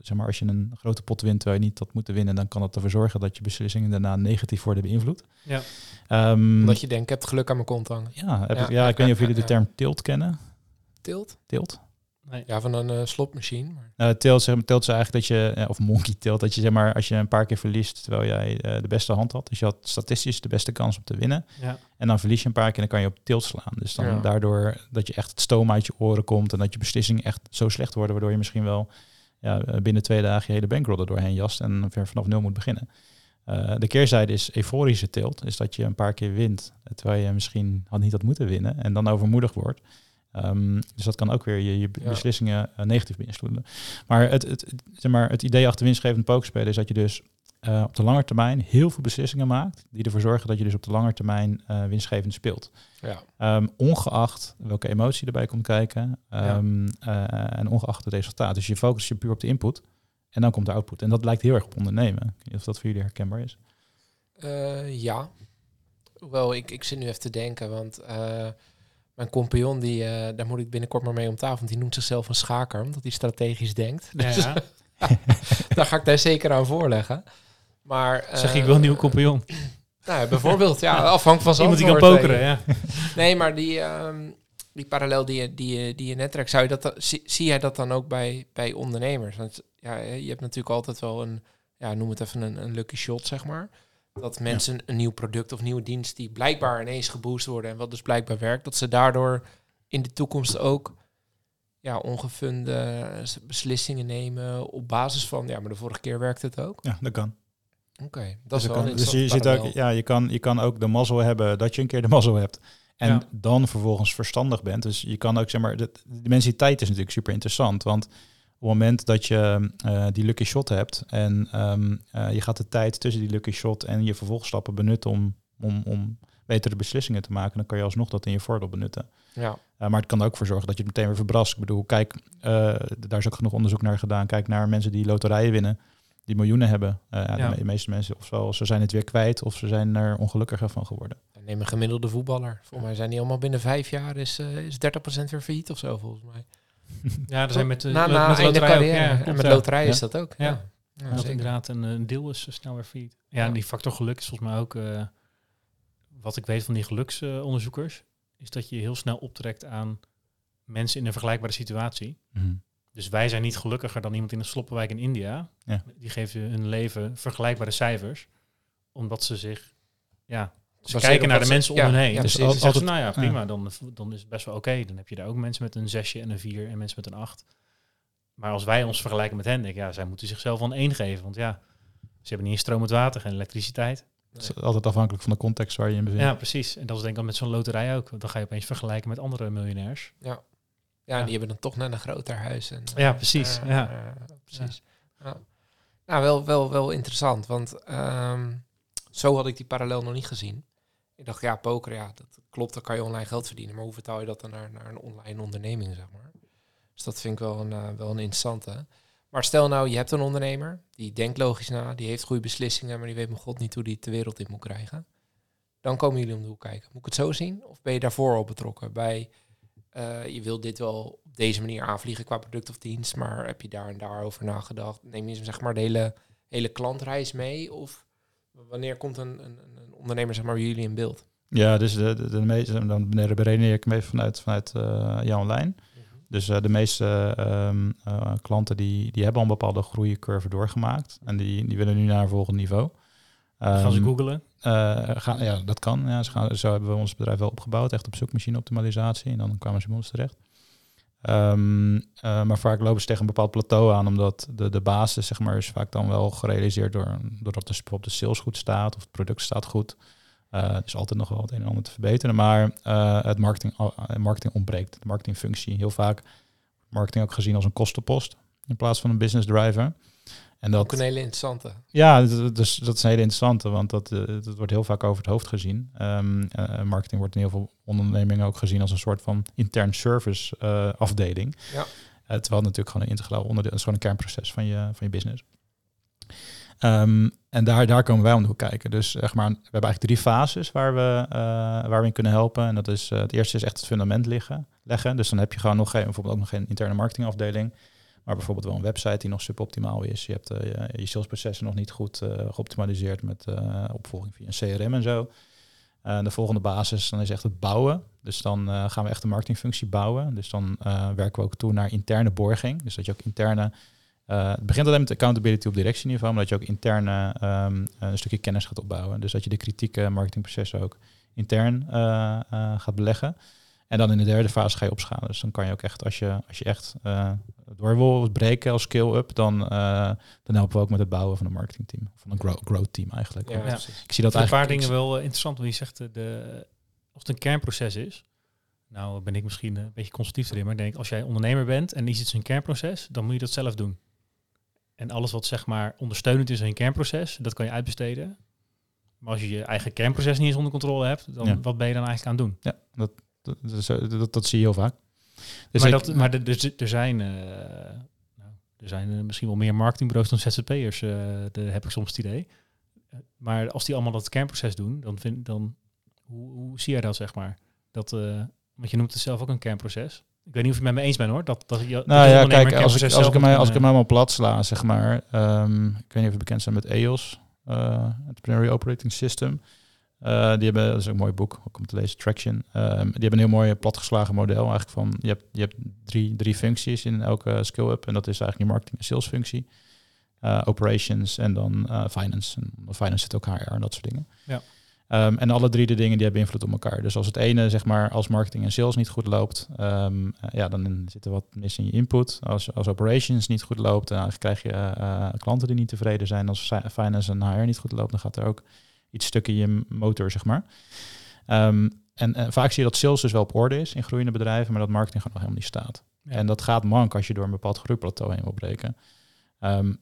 Zeg maar, als je een grote pot wint terwijl je niet had moeten winnen, dan kan dat ervoor zorgen dat je beslissingen daarna negatief worden beïnvloed. Ja. Ehm, Omdat je denkt, ik heb het geluk aan mijn kont hangen. ja, heb Ja, ik, ja, ik weet niet of jullie de term tilt kennen. Tilt? Tilt? Nee. Ja, van een eh, slotmachine. Maar Uh, tilt, zeg, tilt is eigenlijk dat je, eh, of monkey tilt, dat je zeg maar, als je een paar keer verliest terwijl jij eh, de beste hand had, dus je had statistisch de beste kans om te winnen, Ja. en dan verlies je een paar keer en dan kan je op tilt slaan. Dus dan Ja. daardoor dat je echt het stoom uit je oren komt en dat je beslissingen echt zo slecht worden, waardoor je misschien wel ja, eh, binnen twee dagen je hele bankroll er doorheen jast en weer vanaf nul moet beginnen. Eh, de keerzijde is euforische tilt, is dat je een paar keer wint, eh, terwijl je misschien had niet had moeten winnen en dan overmoedig wordt. Ehm, dus dat kan ook weer je, je beslissingen negatief beïnvloeden. Maar het, het- zeg maar het idee achter winstgevend pokerspelen is dat je dus eh, op de lange termijn heel veel beslissingen maakt, die ervoor zorgen dat je dus op de lange termijn eh, winstgevend speelt. ja, Ehm, ongeacht welke emotie erbij komt kijken ehm, eh, en ongeacht het resultaat. Dus je focust je puur op de input en dan komt de output. En dat lijkt heel erg op ondernemen. Ik weet niet of dat voor jullie herkenbaar is. Eh, ja. Hoewel, ik, ik zit nu even te denken, want eh, mijn compagnon, die, eh, daar moet ik binnenkort maar mee om tafel, want die noemt zichzelf een schaker, omdat hij strategisch denkt. Ja, ja. Daar ga ik daar zeker aan voorleggen. Maar, Zeg eh, ik wil een nieuwe compagnon. Nou, bijvoorbeeld, ja, afhankelijk van zijn Iemand die kan pokeren, ja. Nee, maar die, ehm, die parallel die je, die, je- die je net trekt, zou je dat, dan- zie, zie jij dat dan ook bij, bij ondernemers? Want ja, je hebt natuurlijk altijd wel een, ja, noem het even een, een lucky shot, zeg maar. Dat mensen een nieuw product of nieuwe dienst die blijkbaar ineens geboost worden en wat dus blijkbaar werkt, dat ze daardoor in de toekomst ook ja, ongefunde beslissingen nemen op basis van, ja, maar de vorige keer werkte het ook. Ja, dat kan. Oké, dat Dus, is wel dus je, zit ook, ja, je, kan, je kan ook de mazzel hebben dat je een keer de mazzel hebt. En Ja. dan vervolgens verstandig bent. Dus je kan ook, zeg maar, de, mensiteit is natuurlijk super interessant. Want op het moment dat je eh, die lucky shot hebt en ehm, eh, je gaat de tijd tussen die lucky shot en je vervolgstappen benutten om, om, om betere beslissingen te maken, dan kan je alsnog dat in je voordeel benutten. Ja, Uh, maar het kan er ook voor zorgen dat je het meteen weer verbrast. Ik bedoel, kijk, daar is ook genoeg onderzoek naar gedaan. Kijk naar mensen die loterijen winnen, die miljoenen hebben. Uh, ja. De meeste mensen, ofwel ze zijn het weer kwijt, of ze zijn er ongelukkiger van geworden. Neem een gemiddelde voetballer. Volgens mij zijn die allemaal binnen vijf jaar is, uh, is 30% weer failliet of zo, volgens mij. Ja, er zijn met, uh, na, met, na met loterij carrière. ook, ja, en met loterij ja. is dat ook. Ja, ja. ja dat inderdaad een, een deel is snel weer failliet. Ja, en die factor geluk is volgens mij ook... Uh, wat ik weet van die geluksonderzoekers... is dat je heel snel optrekt aan mensen in een vergelijkbare situatie. Mm. Dus wij zijn niet gelukkiger dan iemand in een sloppenwijk in India. Ja. Die geven hun leven vergelijkbare cijfers. Omdat ze zich... Ja, ze kijken naar de ze, mensen ja, om hen heen. Ja, dus precies. altijd, ze, nou ja, prima, dan, dan is het best wel oké. Okay. Dan heb je daar ook mensen met een zesje en een vier en mensen met een acht. Maar als wij ons vergelijken met hen, denk ik, ja, zij moeten zichzelf een één geven. Want ja, ze hebben niet eens stromend water, geen elektriciteit. Het is altijd afhankelijk van de context waar je in bevindt. Ja, precies. En dat is denk ik met zo'n loterij ook. Want dan ga je opeens vergelijken met andere miljonairs. Ja. Ja, ja. die hebben dan toch net een groter huis. En, ja, precies. Uh, ja. Uh, precies. Ja. Nou, wel, wel, wel interessant. Want um, zo had ik die parallel nog niet gezien. Ik dacht, ja, poker, ja, dat klopt, dan kan je online geld verdienen. Maar hoe vertaal je dat dan naar, naar een online onderneming, zeg maar? Dus dat vind ik wel een, uh, wel een interessante. Maar stel nou, je hebt een ondernemer, die denkt logisch na, die heeft goede beslissingen, maar die weet mijn god niet hoe die het de wereld in moet krijgen. Dan komen jullie om de hoek kijken. Moet ik het zo zien? Of ben je daarvoor al betrokken? Bij, uh, je wil dit wel op deze manier aanvliegen qua product of dienst, maar heb je daar en daar over nagedacht? Neem je zeg maar de hele, hele klantreis mee? Of wanneer komt een, een, een ondernemer zeg maar bij jullie in beeld? Ja, dus de, de, de meeste, dan beredeneer ik hem even vanuit, vanuit uh, jouw lijn. Dus uh, de meeste um, uh, klanten die, die hebben al een bepaalde groeicurve doorgemaakt. En die, die willen nu naar een volgend niveau. Gaan ze Ehm, googlen? gaan, ja, dat kan. Ja, ze gaan, zo hebben we ons bedrijf wel opgebouwd. Echt op zoekmachine optimalisatie. En dan kwamen ze bij ons terecht. Um, uh, maar vaak lopen ze tegen een bepaald plateau aan, omdat de, de basis zeg maar, is vaak dan wel gerealiseerd door, doordat de, op de sales goed staat of het product staat goed. Uh, er is altijd nog wel het een en ander te verbeteren, maar uh, het marketing, marketing ontbreekt. De marketingfunctie. Heel vaak marketing ook gezien als een kostenpost in plaats van een business driver. En dat, ook een hele interessante. Ja, dus dat is een hele interessante, want dat, uh, dat wordt heel vaak over het hoofd gezien. Um, uh, marketing wordt in heel veel ondernemingen ook gezien als een soort van intern service uh, afdeling. Ja. terwijl het natuurlijk gewoon een integraal onderdeel is, gewoon een kernproces van je, van je business. Um, en daar, daar komen wij om kijken. Dus zeg maar, we hebben eigenlijk drie fases waar we, uh, waar we in kunnen helpen. En dat is, uh, het eerste is echt het fundament liggen, leggen. Dus dan heb je gewoon nog geen, bijvoorbeeld ook nog geen interne marketingafdeling. Maar bijvoorbeeld wel een website die nog suboptimaal is. Je hebt uh, je, salesprocessen nog niet goed geoptimaliseerd met opvolging via een CRM en zo. de volgende basis dan is echt het bouwen. Dus dan gaan we echt de marketingfunctie bouwen. Dus dan werken we ook toe naar interne borging. Dus dat je ook interne het begint alleen met accountability op directieniveau, maar dat je ook intern um, een stukje kennis gaat opbouwen. Dus dat je de kritieke marketingprocessen ook intern gaat beleggen. En dan in de derde fase ga je opschalen. Dus dan kan je ook echt, als je, als je echt door wil breken als scale-up, dan, dan helpen we ook met het bouwen van een marketingteam. Van een grow, growth team eigenlijk. Ja, ja. Ik zie dat een eigenlijk. paar dingen wel interessant, want je zegt de, of het een kernproces is. Nou ben ik misschien een beetje consultief erin, maar ik denk als jij ondernemer bent en iets is een kernproces, dan moet je dat zelf doen. En alles wat zeg maar ondersteunend is in een kernproces, dat kan je uitbesteden. Maar als je je eigen kernproces niet eens onder controle hebt, dan Ja. wat ben je dan eigenlijk aan het doen? Ja, dat, dat, dat, dat, dat zie je heel vaak. Dus maar ik- dat, maar er, er, zijn, eh, nou, er zijn eh, misschien wel meer marketingbureaus dan ZZP'ers, eh de heb ik soms het idee. Maar als die allemaal dat kernproces doen, dan, vind, dan hoe, hoe zie jij dat zeg maar? Dat, eh, want je noemt het zelf ook een kernproces. Ik weet niet of je het met me eens bent hoor. Dat, dat je, Nou ja, kijk, als ik, als, ik hem, als ik hem helemaal plat sla, zeg maar. ehm, ik weet niet of je bekend zijn met EOS, eh Entrepreneurial Operating System. Eh, die hebben, dat is ook een mooi boek, ook om te lezen, Traction. Ehm, die hebben een heel mooi platgeslagen model eigenlijk van, je hebt, je hebt drie, drie functies in elke skill-up. En dat is eigenlijk je marketing en sales functie. Eh, operations en dan eh, finance. En onder finance zit ook HR en dat soort dingen. Ja. Ehm, en alle drie de dingen die hebben invloed op elkaar. Dus als het ene, zeg maar, als marketing en sales niet goed loopt, ehm, eh, ja, dan zit er wat mis in je input. Als, als operations niet goed loopt, dan krijg je klanten die niet tevreden zijn. Als fi- finance en HR niet goed loopt, dan gaat er ook iets stuk in je motor, zeg maar. Ehm, en, en vaak zie je dat sales dus wel op orde is in groeiende bedrijven, maar dat marketing gewoon nog helemaal niet staat. Ja. En dat gaat mank als je door een bepaald groeiplateau heen wil breken. Ehm,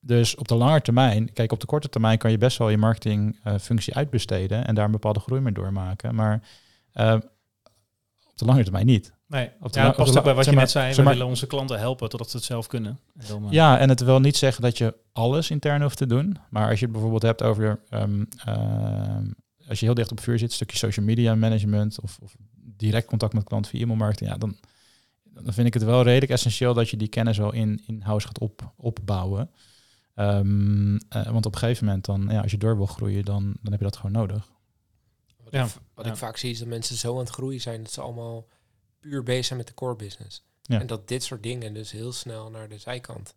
dus op de lange termijn, kijk, op de korte termijn kan je best wel je marketingfunctie uitbesteden en daar een bepaalde groei mee doormaken. Maar eh, op de lange termijn niet. Nee, Op de ja, dat past ook bij wat je zeg maar- net zei. We zeg maar- willen onze klanten helpen totdat ze het zelf kunnen. En dan, eh, Ja, en het wil niet zeggen dat je alles intern hoeft te doen. Maar als je het bijvoorbeeld hebt over, ehm, ehm, als je heel dicht op vuur zit, een stukje social media management of, of direct contact met klanten via e-mailmarketing, ja, dan, dan vind ik het wel redelijk essentieel dat je die kennis wel in, in-house gaat op, opbouwen. Ehm, eh, want op een gegeven moment, dan, ja, als je door wil groeien, dan, dan heb je dat gewoon nodig. Wat, Ja. ik, wat Ja. ik vaak zie is dat mensen zo aan het groeien zijn dat ze allemaal puur bezig zijn met de core business. Ja. En dat dit soort dingen dus heel snel naar de zijkant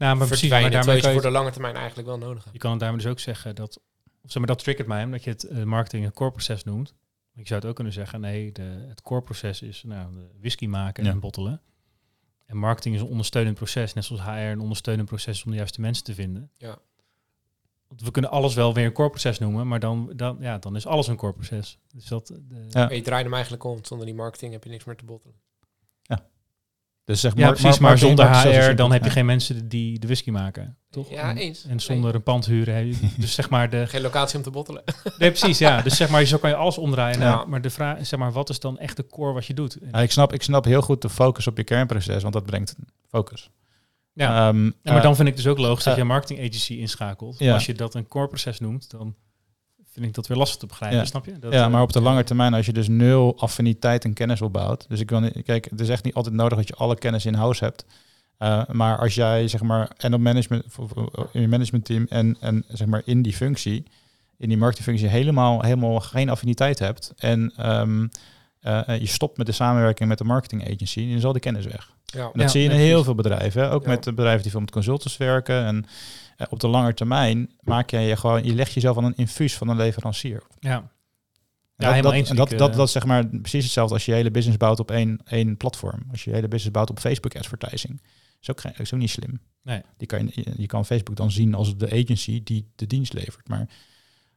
nou, maar precies. Maar daarmee je voor de lange termijn eigenlijk wel nodig hebt. je kan het daarmee dus ook zeggen dat... Of zeg maar, dat triggert mij, omdat je het eh, marketing een core proces noemt. Je zou het ook kunnen zeggen, nee, de, het core proces is nou, de whisky maken Ja. en bottelen. En marketing is een ondersteunend proces, net zoals HR een ondersteunend proces is om de juiste mensen te vinden. Ja. Want we kunnen alles wel weer een core proces noemen, maar dan, dan, ja, dan is alles een core proces. Dus dat, de, Ja. Maar je draait hem eigenlijk om. Zonder die marketing heb je niks meer te bottelen. Dus zeg Ja, mar- precies. Maar zonder HR, dan heb je Ja. geen mensen die de whisky maken, toch? Ja, en, eens. En zonder een pand huren. heb je- Dus zeg maar de... Geen locatie om te bottelen. Nee, precies, ja. Dus zeg maar, zo kan je alles omdraaien. Ja. Nou, maar de vraag is, zeg maar, wat is dan echt de core wat je doet? Ja, ik, snap, ik snap heel goed de focus op je kernproces, want dat brengt focus. Ja. Ehm, Ja, maar eh, dan vind ik dus ook logisch dat eh, je een marketing agency inschakelt. ja. Als je dat een core proces noemt, dan vind ik dat weer lastig te begrijpen, Ja. snap je? Dat, ja, eh, maar op de lange termijn, als je dus nul affiniteit en kennis opbouwt. Dus ik wil niet, kijk, het is echt niet altijd nodig dat je alle kennis in house hebt. Uh, maar als jij zeg maar en op management in je managementteam en, en zeg maar in die functie, in die marketingfunctie helemaal, helemaal geen affiniteit hebt en ehm, eh, eh, je stopt met de samenwerking met de marketing agency, dan zal die kennis weg. Ja. En dat Ja, zie je in heel veel bedrijven. hè. Ook Ja. met bedrijven die veel met consultants werken. En eh, op de lange termijn maak jij je gewoon, je legt jezelf aan een infuus van een leverancier. Ja. En Ja, dat, helemaal dat, eens. en dat, Ik, dat, eh, dat is zeg maar precies hetzelfde als je je hele business bouwt op één, één platform. Als je je hele business bouwt op Facebook advertising. Is ook, geen, is ook niet slim. Nee. Die kan je, je- je kan Facebook dan zien als de agency die de dienst levert. Maar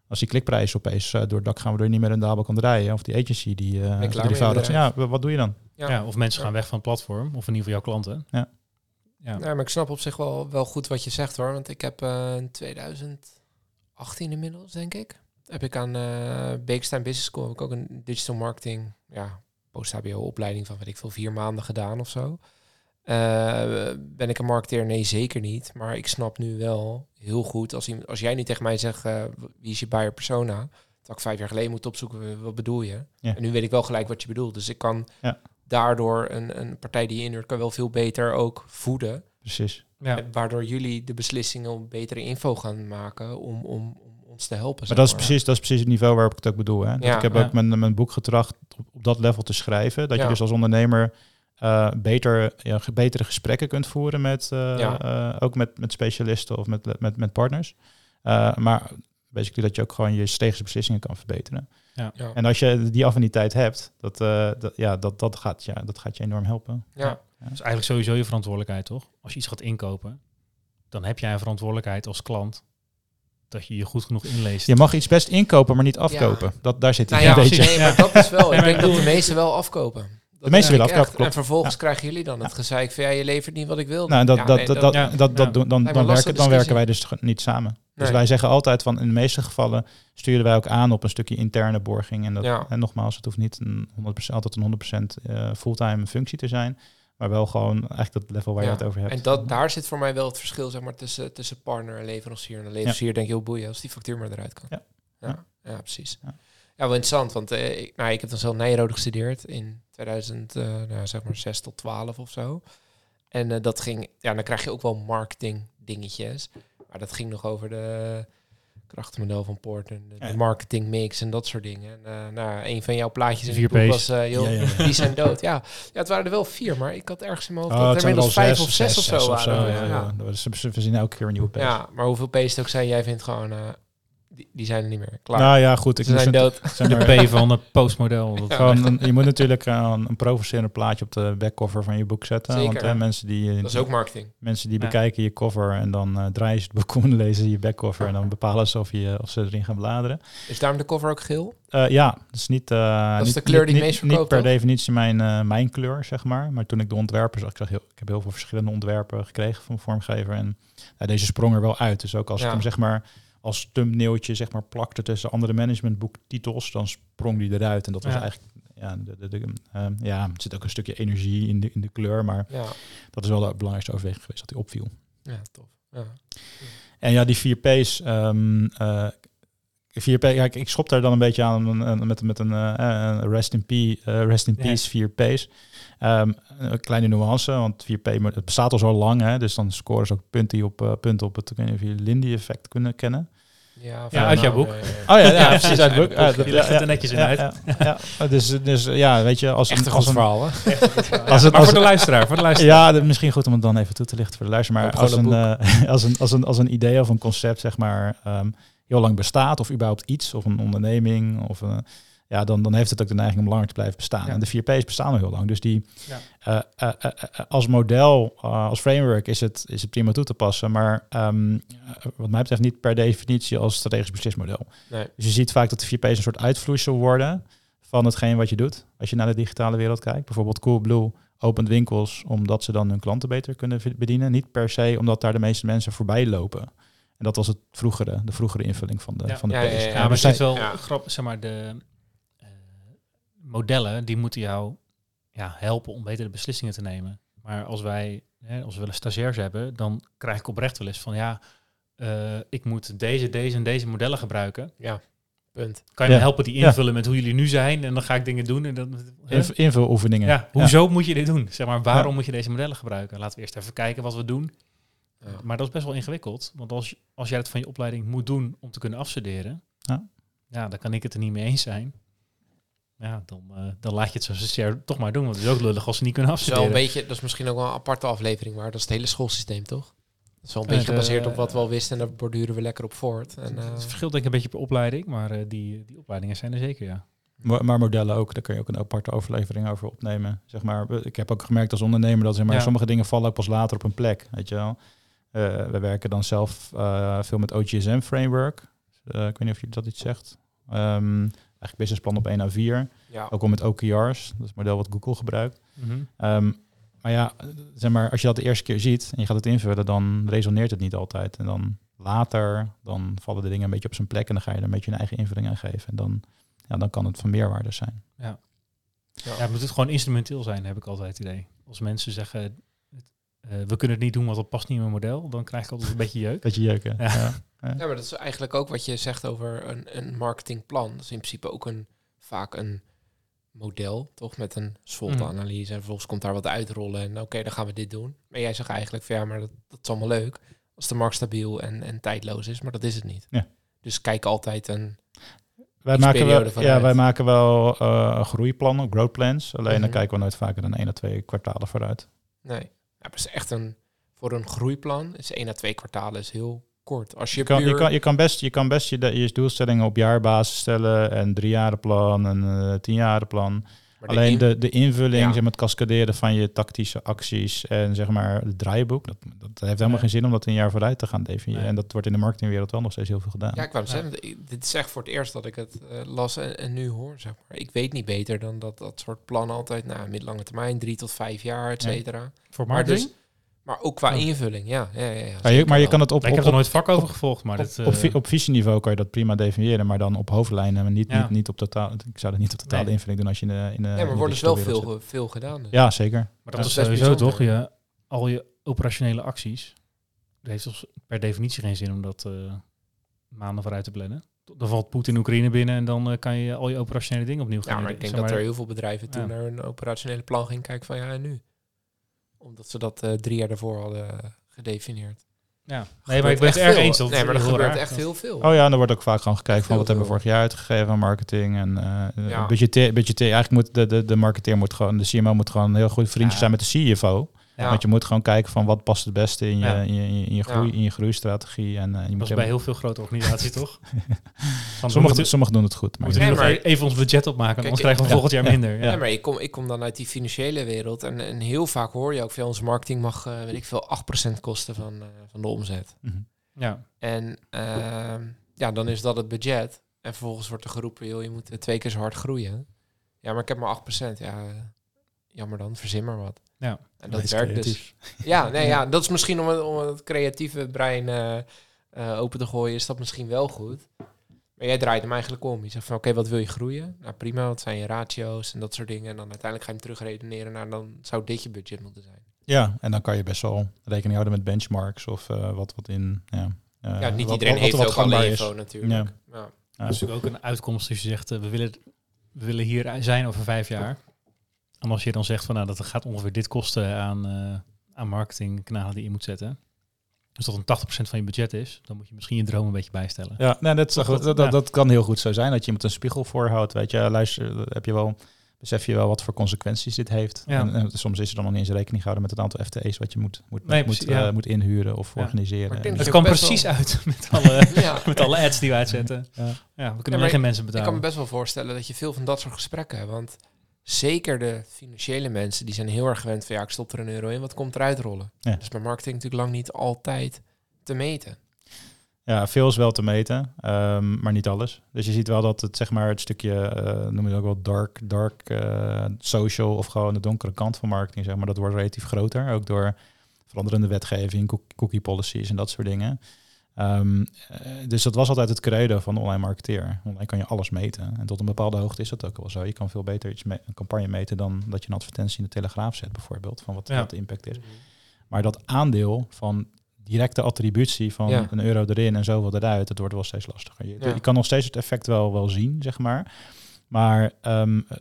als die klikprijs opeens eh, door het dak gaan, waardoor je niet meer rendabel kan draaien. Of die agency die, klaar die je. Ja, wat doe je dan? Ja. ja. of mensen Ja. gaan weg van het platform, of in ieder geval jouw klanten. Ja. Ja. Ja, maar ik snap op zich wel, wel goed wat je zegt hoor. Want ik heb eh, in 2018 inmiddels, denk ik, heb ik aan eh Beekstein Business School heb ik ook een digital marketing, ja, post-HBO opleiding van weet ik veel, vier maanden gedaan of zo. Eh, ben ik een marketeer? Nee, zeker niet. Maar ik snap nu wel heel goed, als, iemand- als jij nu tegen mij zegt, eh, wie is je buyer persona? Dat ik vijf jaar geleden moeten opzoeken, wat bedoel je? Ja. En nu weet ik wel gelijk wat je bedoelt. Dus ik kan Ja. Daardoor een, een partij die je inhuurt, kan wel veel beter ook voeden. Precies. Ja. Waardoor jullie de beslissingen om betere info gaan maken om, om, om ons te helpen. Maar dat is, precies, dat is precies het niveau waarop ik het ook bedoel. Hè? Dat Ja. ik heb Ja. ook mijn, mijn boek getracht op, op dat level te schrijven. Dat Ja. je dus als ondernemer eh, beter, ja, betere gesprekken kunt voeren met, eh, Ja. eh, ook met, met specialisten of met, met, met partners. Eh, maar basically dat je ook gewoon je strategische beslissingen kan verbeteren. Ja. En als je die affiniteit hebt, dat, eh, dat, ja, dat, dat, gaat, ja, dat gaat je enorm helpen. Ja. Dat is eigenlijk sowieso je verantwoordelijkheid, toch? Als je iets gaat inkopen, dan heb jij een verantwoordelijkheid als klant dat je je goed genoeg inleest. Je mag iets best inkopen, maar niet afkopen. Dat, daar zit het Nou ja, een beetje. nee, maar dat is wel. Ik denk dat de meesten wel afkopen. Dat meesten denk willen klopt. En vervolgens krijgen jullie dan het gezeik van ja, je levert niet wat ik wil. Nou, dat, dat, dat, dat, dat, dan, dan, werken, dan werken wij dus niet samen. Dus Nee. wij zeggen altijd van in de meeste gevallen sturen wij ook aan op een stukje interne borging. En, dat, Ja. en nogmaals, het hoeft niet een 100%, altijd een 100% eh, fulltime functie te zijn. Maar wel gewoon eigenlijk dat level waar Ja. je het over hebt. En dat, daar zit voor mij wel het verschil zeg maar, tussen, tussen partner en leverancier. En de leverancier denk ik heel boeiend als die factuur maar eruit kan. Ja. ja, ja, precies. Ja. Wel interessant, want eh, ik, nou, ik heb dan zelf Nijrode gestudeerd in 2000, eh, nou, zeg maar 6 tot 12 of zo. En eh, dat ging, ja, dan krijg je ook wel marketing dingetjes. Maar dat ging nog over de krachtenmodel van Poort en de, Ja. marketing mix en dat soort dingen. En nou, een van jouw plaatjes in Vier was, joh, Ja, ja, ja. die zijn dood. Ja. ja, het waren er wel vier, maar ik had ergens in mijn hoofd Oh, dat er inmiddels vijf of zes, of zo waren. ja, ja. ja. Dat is- We zien elke keer een nieuwe page. Ja, maar hoeveel het ook zijn, jij vindt gewoon, die, die zijn er niet meer. Klaar. Nou ja, goed. Ik Ze zijn dood. zeg De P van het postmodel. Dat- gewoon een- je moet natuurlijk eh, een, een provocerend plaatje op de backcover van je boek zetten. Zeker, want hè, mensen die, eh, Dat is ook marketing. Mensen die Ja. bekijken je cover en dan eh, draaien ze het boek om en lezen je backcover en dan bepalen ze of, je, of ze erin gaan bladeren. Is daarom de cover ook geel? Eh, ja, dat is niet, eh, is niet, de kleur die niet, meest niet, verkoopt, per toch? definitie mijn, mijn kleur, zeg maar. Maar toen ik de ontwerpen zag, ik, zag heel, ik heb heel veel verschillende ontwerpen gekregen van vormgever. En ja, deze sprong er wel uit. Dus ook als Ja. ik hem zeg maar als thumbnailtje zeg maar plakte tussen andere managementboektitels, dan sprong die eruit. En dat was Ja. eigenlijk, ja, de, de, de, eh, ja, er zit ook een stukje energie in de, in de kleur. Maar Ja, dat is wel de belangrijkste overweging geweest, dat hij opviel. ja tof. Ja. En ja, die 4 P's. ehm eh 4P, ja, ik, ik schop daar dan een beetje aan met, met een eh, eh, rest in, pe- eh, rest in peace 4 Ehm, een kleine nuance, want 4P maar het bestaat al zo lang, hè, dus dan scoren ze ook punten op, eh, punten op het, ik weet niet of je Lindy-effect kunnen kennen. Ja, Ja, uit jouw nou, boek. Oh ja, ja, Ja, precies, uit het boek. dat- Je legt het ja, er netjes in ja, uit. Ja, ja, dus, dus ja, weet je, als Echt een als goed verhaal, hè? Als het, maar als voor de luisteraar, voor de luisteraar. Ja, misschien goed om het dan even toe te lichten voor de luisteraar. Maar als een eh, als, een, als, een, als een idee of een concept, zeg maar, ehm, heel lang bestaat, of überhaupt iets, of een onderneming, of een, ja, dan, dan heeft het ook de neiging om langer te blijven bestaan. Ja. En de 4P's bestaan al heel lang. Dus die Ja. eh, eh, eh, als model, eh, als framework is het, is het prima toe te passen. Maar ehm, eh, wat mij betreft niet per definitie als strategisch beslismodel. Nee. Dus je ziet vaak dat de 4P's een soort uitvloeisel worden van hetgeen wat je doet. Als je naar de digitale wereld kijkt. Bijvoorbeeld Coolblue opent winkels omdat ze dan hun klanten beter kunnen bedienen. Niet per se omdat daar de meeste mensen voorbij lopen. En dat was het vroegere, de vroegere invulling van de, Ja. van de Ja, P's. ja, ja, Ja, Ja, maar dus het is zij- wel ja. grappig, zeg maar, de modellen, die moeten jou ja, helpen om betere beslissingen te nemen. Maar als wij, hè, als we wel eens stagiairs hebben, dan krijg ik oprecht wel eens van, ja, eh, ik moet deze, deze en deze modellen gebruiken. Ja, punt. Kan je Ja. me helpen die Ja. invullen met hoe jullie nu zijn? En dan ga ik dingen doen. En dan, hè? Inv- invuloefeningen. ja, hoezo moet je dit doen? Zeg maar, waarom moet je deze modellen gebruiken? Laten we eerst even kijken wat we doen. Ja. Maar dat is best wel ingewikkeld. Want als, als jij het van je opleiding moet doen om te kunnen afstuderen, Ja. Ja, dan kan ik het er niet mee eens zijn. Ja, dan, eh, dan laat je het share toch maar doen. Want het is ook lullig als ze niet kunnen Dat is wel afstuderen. een beetje, dat is misschien ook wel een aparte aflevering, maar dat is het hele schoolsysteem, toch? Dat is wel een Eh, beetje gebaseerd op wat we al wisten en daar borduren we lekker op voort. En, eh, het verschilt denk ik een beetje per opleiding, maar eh, die, die opleidingen zijn er zeker, ja. Maar maar modellen ook, daar kun je ook een aparte overlevering over opnemen. Zeg maar, ik heb ook gemerkt als ondernemer dat zeg maar, Ja. sommige dingen vallen ook pas later op een plek. Weet je wel. Eh, we werken dan zelf eh, veel met OGSM framework. Eh, ik weet niet of je dat iets zegt. Ehm, eigenlijk businessplan op 1 à 4. ja. Ook al met OKR's, dat is het model wat Google gebruikt. Mhm. Ehm, maar ja, zeg maar, als je dat de eerste keer ziet en je gaat het invullen, dan resoneert het niet altijd. En dan later, dan vallen de dingen een beetje op zijn plek en dan ga je er een beetje een eigen invulling aan geven. En dan, ja, dan kan het van meerwaarde zijn. Ja, het moet het gewoon instrumenteel zijn, heb ik altijd het idee. Als mensen zeggen, we kunnen het niet doen, want dat past niet in mijn model, dan krijg ik altijd een beetje jeuk. Dat je jeuken. Ja. Ja. Ja, maar dat is eigenlijk ook wat je zegt over een, een marketingplan. Dat is in principe ook een, vaak een model, toch? Met een SWOT-analyse. En vervolgens komt daar wat uitrollen. En oké, dan gaan we dit doen. Maar jij zegt eigenlijk van ja, maar dat, dat is allemaal leuk. Als de markt stabiel en, en tijdloos is. Maar dat is het niet. Ja. Dus kijk altijd een... Wij, maken periode wel, ja, wij maken wel eh groeiplannen, growth plans. Alleen Mhm. dan kijken we nooit vaker dan één à twee kwartalen vooruit. Nee. Ja, is echt een... Voor een groeiplan is één à twee kwartalen is heel kort. Als je, Je kan, je kan, je kan best je, kan best je, je doelstellingen op jaarbasis stellen en driejarenplan en eh tienjarenplan. Maar de Alleen in- de, de invulling, Ja. zeg maar, het cascaderen van je tactische acties en zeg maar het draaiboek, dat, dat heeft helemaal Ja. geen zin om dat een jaar vooruit te gaan definiëren. Nee. En dat wordt in de marketingwereld wel nog steeds heel veel gedaan. Ja, ik wou Ja. zeggen, dit is echt voor het eerst dat ik het eh, las en, en nu hoor, zeg maar. Ik weet niet beter dan dat dat soort plannen altijd, nou, middellange termijn, drie tot vijf jaar, et Ja. cetera. Voor Maar, marketing? dus, maar ook qua invulling, ja. ja, ja, ja maar, je, maar kan het op, ik op, heb er nooit vak over gevolgd, maar op, dit, eh, op, vi- op visieniveau kan je dat prima definiëren, maar dan op hoofdlijnen, maar niet, Ja. niet, niet op totaal. Ik zou dat niet op totale Nee. invulling doen als je in de. In de Ja, maar er wordt dus wel veel, veel gedaan. dus. Ja, zeker. Maar dat Dat is sowieso bijzonder. toch, je, al je operationele acties. Het heeft dus per definitie geen zin om dat eh, maanden vooruit te plannen. Dan valt Poetin Oekraïne binnen en dan eh, kan je al je operationele dingen opnieuw gaan Ja, maar ik denk Zeg dat er heel veel bedrijven toen Ja. naar een operationele plan gingen kijken van ja, en nu? Omdat ze dat eh, drie jaar daarvoor hadden gedefinieerd. Ja. Nee, maar ik ben het erg veel. eens. Dat Nee, maar er gebeurt raar. echt heel veel. Oh ja, en er wordt ook vaak gewoon gekeken van wat hebben we vorig jaar uitgegeven aan marketing. En eh Ja. budgeteer, budgeteer, eigenlijk moet de, de, de marketeer moet gewoon, de CMO moet gewoon een heel goed vriendje Ja. zijn met de CFO. Ja. Want je moet gewoon kijken van wat past het beste in je, Ja. in je, in je, groei, Ja. in je groeistrategie. En eh, je Dat moet is bij heel veel grote organisaties, toch? We sommigen, moeten, sommigen doen het goed. we Maar moeten nu Nee, nog maar- e- even ons budget opmaken, Kijk, anders krijgen we ja. volgend jaar minder. Ja. Ja, maar ik kom, ik kom dan uit die financiële wereld. En, en heel vaak hoor je ook veel, onze marketing mag, eh, weet ik veel, 8% kosten van, eh, van de omzet. Mhm. Ja. En ehm, ja, dan is dat het budget. En vervolgens wordt er geroepen, joh, je moet twee keer zo hard groeien. Ja, maar ik heb maar 8%. Ja, jammer dan, verzin maar wat. Ja. En dat werkt creatief. dus. Ja, nee, ja, dat is misschien om het, om het creatieve brein eh, eh, open te gooien, is dat misschien wel goed. Maar jij draait hem eigenlijk om. Je zegt van, oké, wat wil je groeien? Nou, prima, wat zijn je ratio's en dat soort dingen. En dan uiteindelijk ga je hem terugredeneren naar, dan zou dit je budget moeten zijn. Ja, en dan kan je best wel rekening houden met benchmarks of eh, wat, wat in... Ja, ja, niet wat- iedereen wat- heeft wat ook alle gangbaar info is. natuurlijk. Ja. Ja. Ja. Dat is natuurlijk ook een uitkomst als je zegt, we, willen, we willen hier zijn over vijf jaar. En als je dan zegt van nou, dat gaat ongeveer dit kosten aan, eh aan marketingkanalen die je moet zetten. Dus dat een 80% van je budget is, dan moet je misschien je droom een beetje bijstellen. Ja, nee, dat, dat, dat, ja. dat kan heel goed zo zijn, dat je iemand een spiegel voorhoudt. Weet je, luister, heb je wel, besef je wel wat voor consequenties dit heeft. Ja. En, en soms is er dan nog niet eens rekening gehouden met het aantal FTE's wat je moet, moet, Nee, moet, precies, ja. eh, moet inhuren of Ja. organiseren. Denk Het dat kwam precies wel- uit met alle, Ja. met alle ads die we uitzetten. Ja. Ja, we kunnen maar alleen geen mensen Ik kan me betalen. best wel voorstellen dat je veel van dat soort gesprekken hebt. Want zeker de financiële mensen, die zijn heel erg gewend van ja, ik stop er een euro in, wat komt eruit rollen? Ja. Dus bij marketing natuurlijk lang niet altijd te meten. Ja, veel is wel te meten, ehm, maar niet alles. Dus je ziet wel dat het, zeg maar, het stukje, eh noem je het ook wel dark, dark eh, social of gewoon de donkere kant van marketing, zeg maar, dat wordt relatief groter. Ook door veranderende wetgeving, cook- cookie policies en dat soort dingen. Ehm, eh, dus dat was altijd het credo van de online marketeer. Online kan je alles meten. En tot een bepaalde hoogte is dat ook wel zo. Je kan veel beter iets me- een campagne meten dan dat je een advertentie in de Telegraaf zet, bijvoorbeeld, van wat, Ja. wat de impact is. Maar dat aandeel van directe attributie van Ja. een euro erin en zoveel eruit, dat wordt wel steeds lastiger. Je, Ja. je kan nog steeds het effect wel, wel zien, zeg maar. Maar ehm, eh,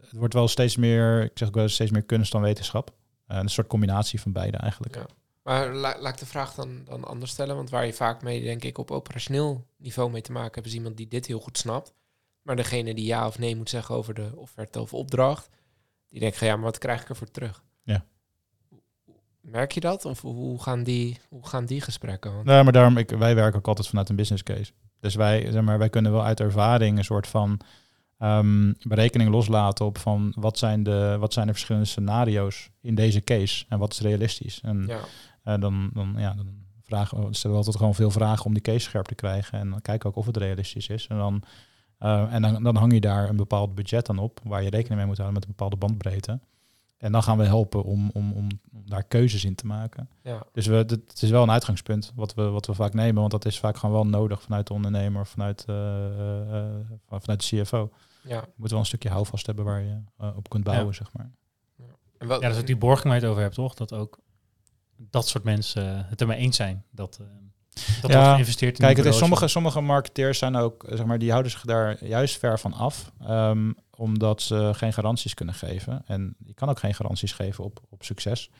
het wordt wel steeds meer, ik zeg ook wel steeds meer kunst dan wetenschap. Eh, een soort combinatie van beide eigenlijk. Maar la- laat ik de vraag dan, dan anders stellen. Want waar je vaak mee, denk ik, op operationeel niveau mee te maken hebt, is iemand die dit heel goed snapt. Maar degene die ja of nee moet zeggen over de offerte of opdracht, die denkt, ja, maar wat krijg ik ervoor terug? Ja. Merk je dat? Of hoe gaan die, hoe gaan die gesprekken? Want- Nee, maar daarom, ik, wij werken ook altijd vanuit een business case. Dus wij, zeg maar, wij kunnen wel uit ervaring een soort van ehm, berekening loslaten op van wat zijn, de, wat zijn de verschillende scenario's in deze case en wat is realistisch. En ja. Eh, dan, dan, ja, dan vragen, we- stellen we altijd gewoon veel vragen om die case scherp te krijgen en dan kijken we ook of het realistisch is. En dan, eh, en dan, dan hang je daar een bepaald budget aan op waar je rekening mee moet houden met een bepaalde bandbreedte. En dan gaan we helpen om, om, om, om daar keuzes in te maken. ja. Dus we, dit- het is wel een uitgangspunt wat we, wat we vaak nemen, want dat is vaak gewoon wel nodig vanuit de ondernemer, vanuit, eh, van- vanuit de CFO. ja. Je moet wel een stukje houvast hebben waar je op kunt bouwen, Ja. zeg maar. Ja, dat is ook die borging waar je het over hebt, toch? Dat ook dat soort mensen het ermee eens zijn. Dat, eh dat Ja, wordt geïnvesteerd in Kijk, het is, sommige, sommige marketeers zijn ook, zeg maar, die houden zich daar juist ver van af, ehm, omdat ze geen garanties kunnen geven. En je kan ook geen garanties geven op, op succes.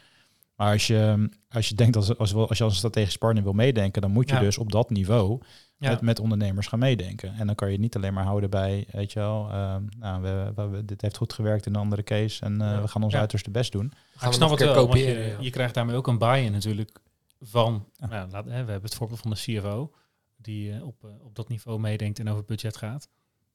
Maar als je, als je denkt dat als, als je als een strategisch partner wil meedenken, dan moet je Ja. dus op dat niveau Ja. met, met ondernemers gaan meedenken. En dan kan je het niet alleen maar houden bij, weet je wel, ehm, nou, we, we, we- dit heeft goed gewerkt in een andere case en eh, Ja. we gaan ons Ja. uiterste best doen. gaan ik snap het keer wel, kopiëren, je, ja. je krijgt daarmee ook een buy-in natuurlijk van, Ja. nou, laat, hè, we hebben het voorbeeld van de CFO, die eh, op, eh, op dat niveau meedenkt en over budget gaat.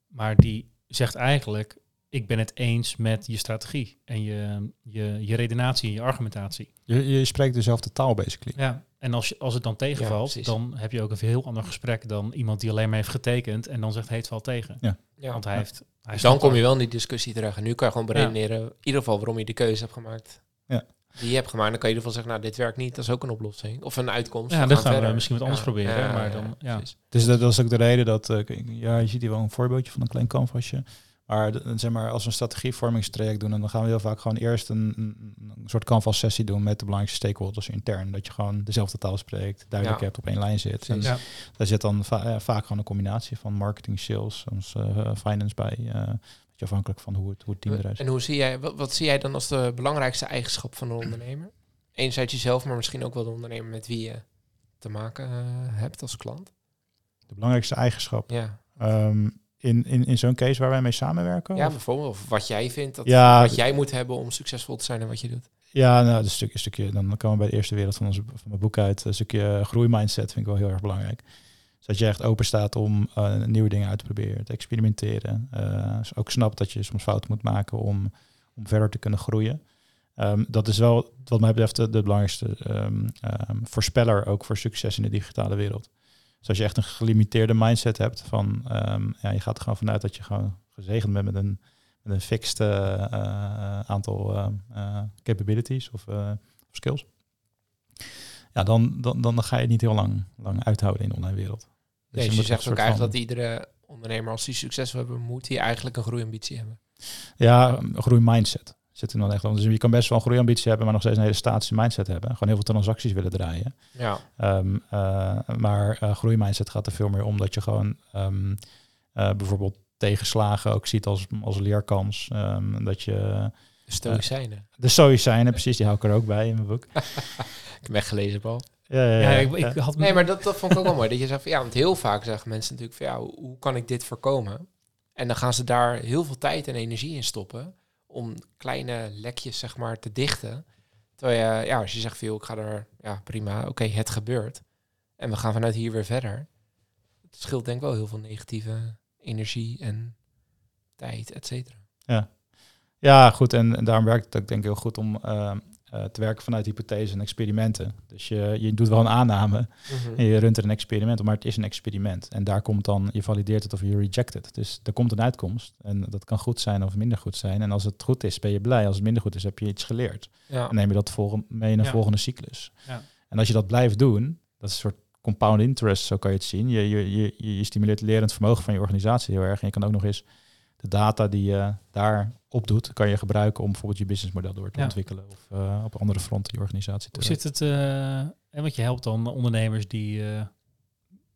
Maar die zegt eigenlijk, ik ben het eens met je strategie en je, je, je redenatie en je argumentatie. Je, je spreekt dezelfde taal, basically. Ja, en als, je, als het dan tegenvalt, dan heb je ook een heel ander gesprek dan iemand die alleen maar heeft getekend en dan zegt, hey, het valt tegen. Ja. Want hij heeft... Hij Dan kom je wel in die discussie terecht. En nu kan je gewoon beredeneren, in ieder geval waarom je de keuze hebt gemaakt. Ja. Die je hebt gemaakt. Dan kan je in ieder geval zeggen, nou, dit werkt niet. Dat is ook een oplossing. Of een uitkomst. Ja, dan gaan we verder. misschien wat anders proberen, maar dan- ja. precies. Dus dat, dat is ook de reden dat, eh, kijk, ja, je ziet hier wel een voorbeeldje van een klein canvasje. Maar de- zeg maar, als we een strategievormingstraject doen, en dan gaan we heel vaak gewoon eerst een, een, een soort canvas sessie doen met de belangrijkste stakeholders intern. Dat je gewoon dezelfde taal spreekt, duidelijk Ja. hebt, op één lijn zit. En. Ja. daar zit dan va- eh, vaak gewoon een combinatie van marketing, sales, soms eh, finance bij. eh, beetje afhankelijk van hoe het, hoe het team eruit ziet. En hoe zie jij, wat, wat zie jij dan als de belangrijkste eigenschap van een ondernemer? Enerzijds jezelf, maar misschien ook wel de ondernemer met wie je te maken eh, hebt als klant. De belangrijkste eigenschap. Ja, Ehm, in in, in zo'n case waar wij mee samenwerken? ja Of- bijvoorbeeld. Of wat jij vindt, dat, Ja, wat jij moet hebben om succesvol te zijn in wat je doet. Ja, nou, een stukje, een stukje, dan komen we bij de eerste wereld van, onze, van mijn boek uit. Een stukje groeimindset vind ik wel heel erg belangrijk. Dus dat je echt open staat om eh, nieuwe dingen uit te proberen, te experimenteren. Eh, dus ook snapt dat je soms fouten moet maken om, om verder te kunnen groeien. Ehm, dat is wel, wat mij betreft, de, de belangrijkste ehm, ehm, voorspeller ook voor succes in de digitale wereld. Dus als je echt een gelimiteerde mindset hebt van, ehm, ja, je gaat er gewoon vanuit dat je gewoon gezegend bent met een, met een fixed eh, eh, aantal eh, capabilities of, skills. Ja, dan, dan, dan ga je het niet heel lang, lang uithouden in de online wereld. Dus je, moet zegt ook eigenlijk dat iedere ondernemer, als die succes wil hebben, moet hij eigenlijk een groeiambitie hebben. Ja, een groeimindset zit er dan echt. Dus je kan best wel een groeiambitie hebben, maar nog steeds een hele statische mindset hebben. Gewoon heel veel transacties willen draaien. Ja, Ehm, eh, maar eh groeimindset gaat er veel meer om dat je gewoon ehm, eh, bijvoorbeeld tegenslagen ook ziet als, als leerkans. Ehm, dat je de stoïcijnen. de stoïcijnen, precies, die hou ik er ook bij in mijn boek. Ik heb weggelezen, Paul. Ja, ja, Ja, ja. ik, ik had Nee, maar dat, dat vond ik ook wel mooi. Dat je zegt van ja, want heel vaak zeggen mensen natuurlijk van ja, hoe kan ik dit voorkomen? En dan gaan ze daar heel veel tijd en energie in stoppen om kleine lekjes zeg maar te dichten. Terwijl je, ja, als je zegt joh, ik ga er, ja prima, oké, het gebeurt. En we gaan vanuit hier weer verder. Het scheelt denk ik wel heel veel negatieve energie en tijd, et cetera. Ja, goed. En, daarom werkt het ook denk ik heel goed om eh, eh, te werken vanuit hypothesen en experimenten. Dus je, je doet wel een aanname en je runt er een experiment op, maar het is een experiment. En daar komt dan, je valideert het of je reject het. Dus er komt een uitkomst. En dat kan goed zijn of minder goed zijn. En als het goed is, ben je blij. Als het minder goed is, heb je iets geleerd. Ja, Dan neem je dat volgen, mee in een Ja. volgende cyclus. Ja. En als je dat blijft doen, dat is een soort compound interest, zo kan je het zien. Je, je, je, je stimuleert het lerend vermogen van je organisatie heel erg. En je kan ook nog eens de data die je daar opdoet, kan je gebruiken om bijvoorbeeld je businessmodel door te Ja. ontwikkelen. Of eh, op andere fronten je organisatie te Hoe zit het? eh, en want je helpt dan ondernemers die, eh,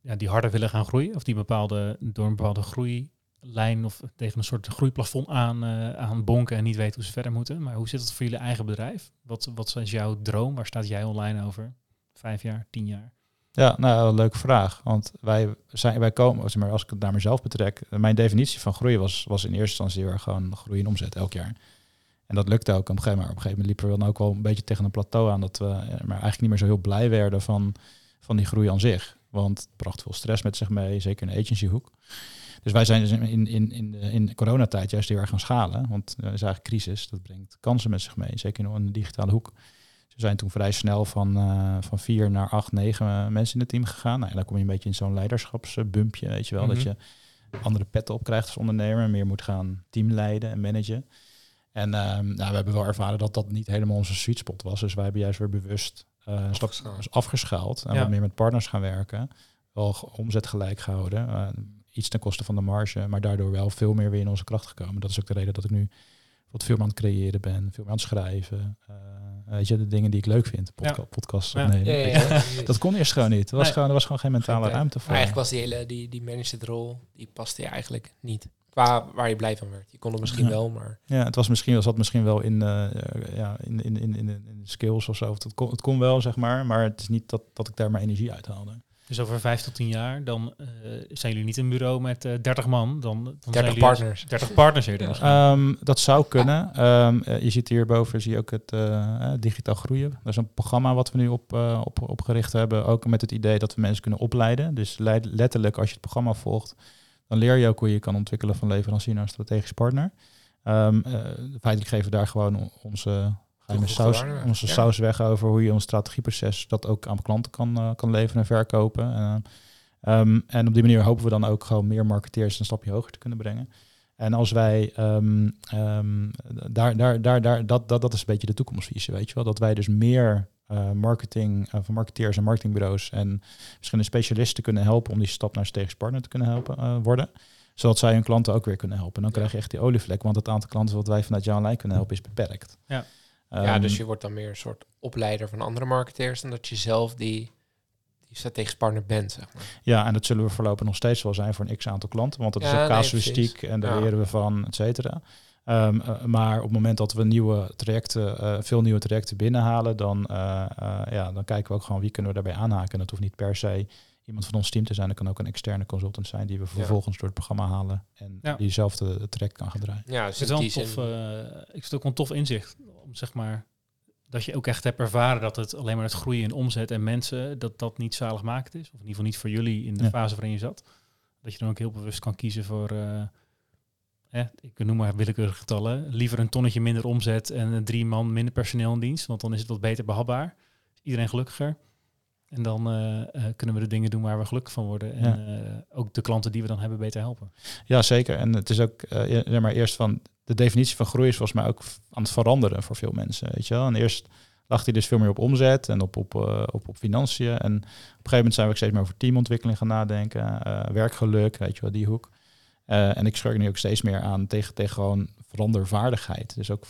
ja, die harder willen gaan groeien. Of die bepaalde, door een bepaalde groeilijn of tegen een soort groeiplafond aan, aan bonken en niet weten hoe ze verder moeten. Maar hoe zit het voor jullie eigen bedrijf? Wat, wat is jouw droom? Waar staat jij online over? vijf jaar, tien jaar? Ja, nou, een leuke vraag. Want wij, zijn, wij komen, zeg maar, als ik het naar mezelf betrek, eh, mijn definitie van groei was, was in eerste instantie erg gewoon groei in omzet elk jaar. En dat lukte ook op een gegeven moment. Op een gegeven moment liepen we dan ook wel een beetje tegen een plateau aan dat we eh, maar eigenlijk niet meer zo heel blij werden van, van die groei aan zich. Want het bracht veel stress met zich mee, zeker in de agencyhoek. Dus wij zijn dus in, in, in, in de coronatijd juist heel erg gaan schalen. Want er is eigenlijk crisis, dat brengt kansen met zich mee, zeker in de digitale hoek. We zijn toen vrij snel van, uh, van vier naar acht, negen mensen in het team gegaan. Nou, en dan kom je een beetje in zo'n leiderschapsbumpje, weet je wel. Dat Mhm. je andere petten op krijgt als ondernemer. Meer moet gaan teamleiden en managen. En ehm, nou, we hebben wel ervaren dat dat niet helemaal onze sweet spot was. Dus wij hebben juist weer bewust eh, stap Afgeschaald. afgeschaald. En Ja. wat meer met partners gaan werken. Wel omzet gelijk gehouden. eh, iets ten koste van de marge. Maar daardoor wel veel meer weer in onze kracht gekomen. Dat is ook de reden dat ik nu wat veel meer aan het creëren ben. Veel meer aan het schrijven. eh, weet je, de dingen die ik leuk vind. Podca Ja. Podcasts Ja. opnemen. Ja, ja, weet je. ja. Dat kon eerst gewoon niet. Er was, Nee. gewoon, er was gewoon geen mentale Geen ruimte voor. Maar eigenlijk was die hele die, die managed rol, die paste je eigenlijk niet. Qua waar je blij van werd. Je kon het misschien Ja. wel, maar Ja, het was misschien, zat misschien wel in, eh, ja, in, in, in, in, skills of zo. Het kon, het kon wel, zeg maar. Maar het is niet dat, dat ik daar mijn energie uit haalde. Dus over vijf tot tien jaar, dan eh, zijn jullie niet een bureau met eh 30 man. Dan, dan zijn 30 jullie partners. 30 partners Ja. Ehm, dat zou kunnen. Ehm, eh, je ziet hierboven zie je ook het digitaal groeien. Dat is een programma wat we nu op, op, opgericht hebben. Ook met het idee dat we mensen kunnen opleiden. Dus leid- letterlijk als je het programma volgt, dan leer je ook hoe je kan ontwikkelen van leverancier naar strategisch partner. Ehm eh, feitelijk geven we daar gewoon o- saus, waarde weg, onze ja. saus weg over hoe je ons strategieproces dat ook aan klanten kan, eh, kan leveren en verkopen. Eh, ehm, en op die manier hopen we dan ook gewoon meer marketeers een stapje hoger te kunnen brengen. En als wij ehm, ehm, daar, daar, daar, daar, dat, dat, dat is een beetje de toekomstvisie, weet je wel. Dat wij dus meer eh, marketing van marketeers en marketingbureaus en verschillende specialisten kunnen helpen om die stap naar strategisch partner te kunnen helpen worden. Zodat zij hun klanten ook weer kunnen helpen. En dan Ja. krijg je echt die olievlek, want het aantal klanten wat wij vanuit jouw lijn kunnen helpen is beperkt. Ja. Ja, Ehm, dus je wordt dan meer een soort opleider van andere marketeers dan dat je zelf die, die strategisch partner bent, zeg maar. Ja, en dat zullen we voorlopig nog steeds wel zijn voor een x-aantal klanten. Want dat is Ja, nee, casuïstiek en daar Ja. leren we van, et cetera. Ehm, eh, maar op het moment dat we nieuwe trajecten, eh, veel nieuwe trajecten binnenhalen, dan, eh, ja, dan kijken we ook gewoon wie kunnen we daarbij aanhaken. En dat hoeft niet per se iemand van ons team te zijn. Dat kan ook een externe consultant zijn die we vervolgens door het programma halen en Ja. diezelfde traject kan gaan draaien. Ja, Ik dus het wel die een tof, zin, eh, ik vind het ook wel een tof inzicht. Om zeg maar, dat je ook echt hebt ervaren dat het alleen maar het groeien in omzet en mensen, dat dat niet zaligmakend is. Of in ieder geval niet voor jullie in de Ja. fase waarin je zat. Dat je dan ook heel bewust kan kiezen voor, eh, hè, ik noem maar willekeurige getallen, liever een tonnetje minder omzet en eh, drie man minder personeel in dienst. Want dan is het wat beter behapbaar. Is iedereen gelukkiger. En dan eh, eh, kunnen we de dingen doen waar we gelukkig van worden. En eh, ook de klanten die we dan hebben beter helpen. Ja, zeker. En het is ook, ja, maar eerst van, de definitie van groei is volgens mij ook aan het veranderen voor veel mensen, weet je wel. En eerst lag hij dus veel meer op omzet en op, op, op, op financiën. En op een gegeven moment zijn we ook steeds meer over teamontwikkeling gaan nadenken, werkgeluk, weet je wel, die hoek. Eh, en ik schurk nu ook steeds meer aan tegen, tegen gewoon verandervaardigheid. Dus ook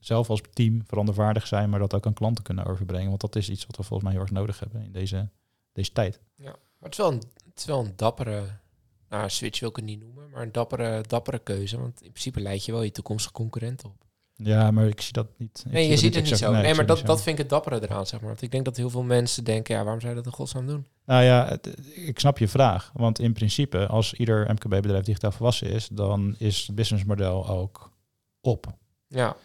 zelf als team verandervaardig zijn, maar dat ook aan klanten kunnen overbrengen. Want dat is iets wat we volgens mij heel erg nodig hebben in deze, deze tijd. Maar het is wel een, het is wel een dappere, nou switch wil ik het niet noemen, maar een dappere, dappere keuze. Want in principe leid je wel je toekomstige concurrent op. Ja, maar ik zie dat niet. Ik Nee, zie je ziet het niet zo. Nee, maar dat, dat vind ik het dappere eraan, zeg maar. Want ik denk dat heel veel mensen denken, ja, waarom zou je dat in godsnaam doen? Nou ja, het- ik snap je vraag. Want in principe, als ieder MKB-bedrijf digitaal volwassen is, dan is het businessmodel ook op. Ja,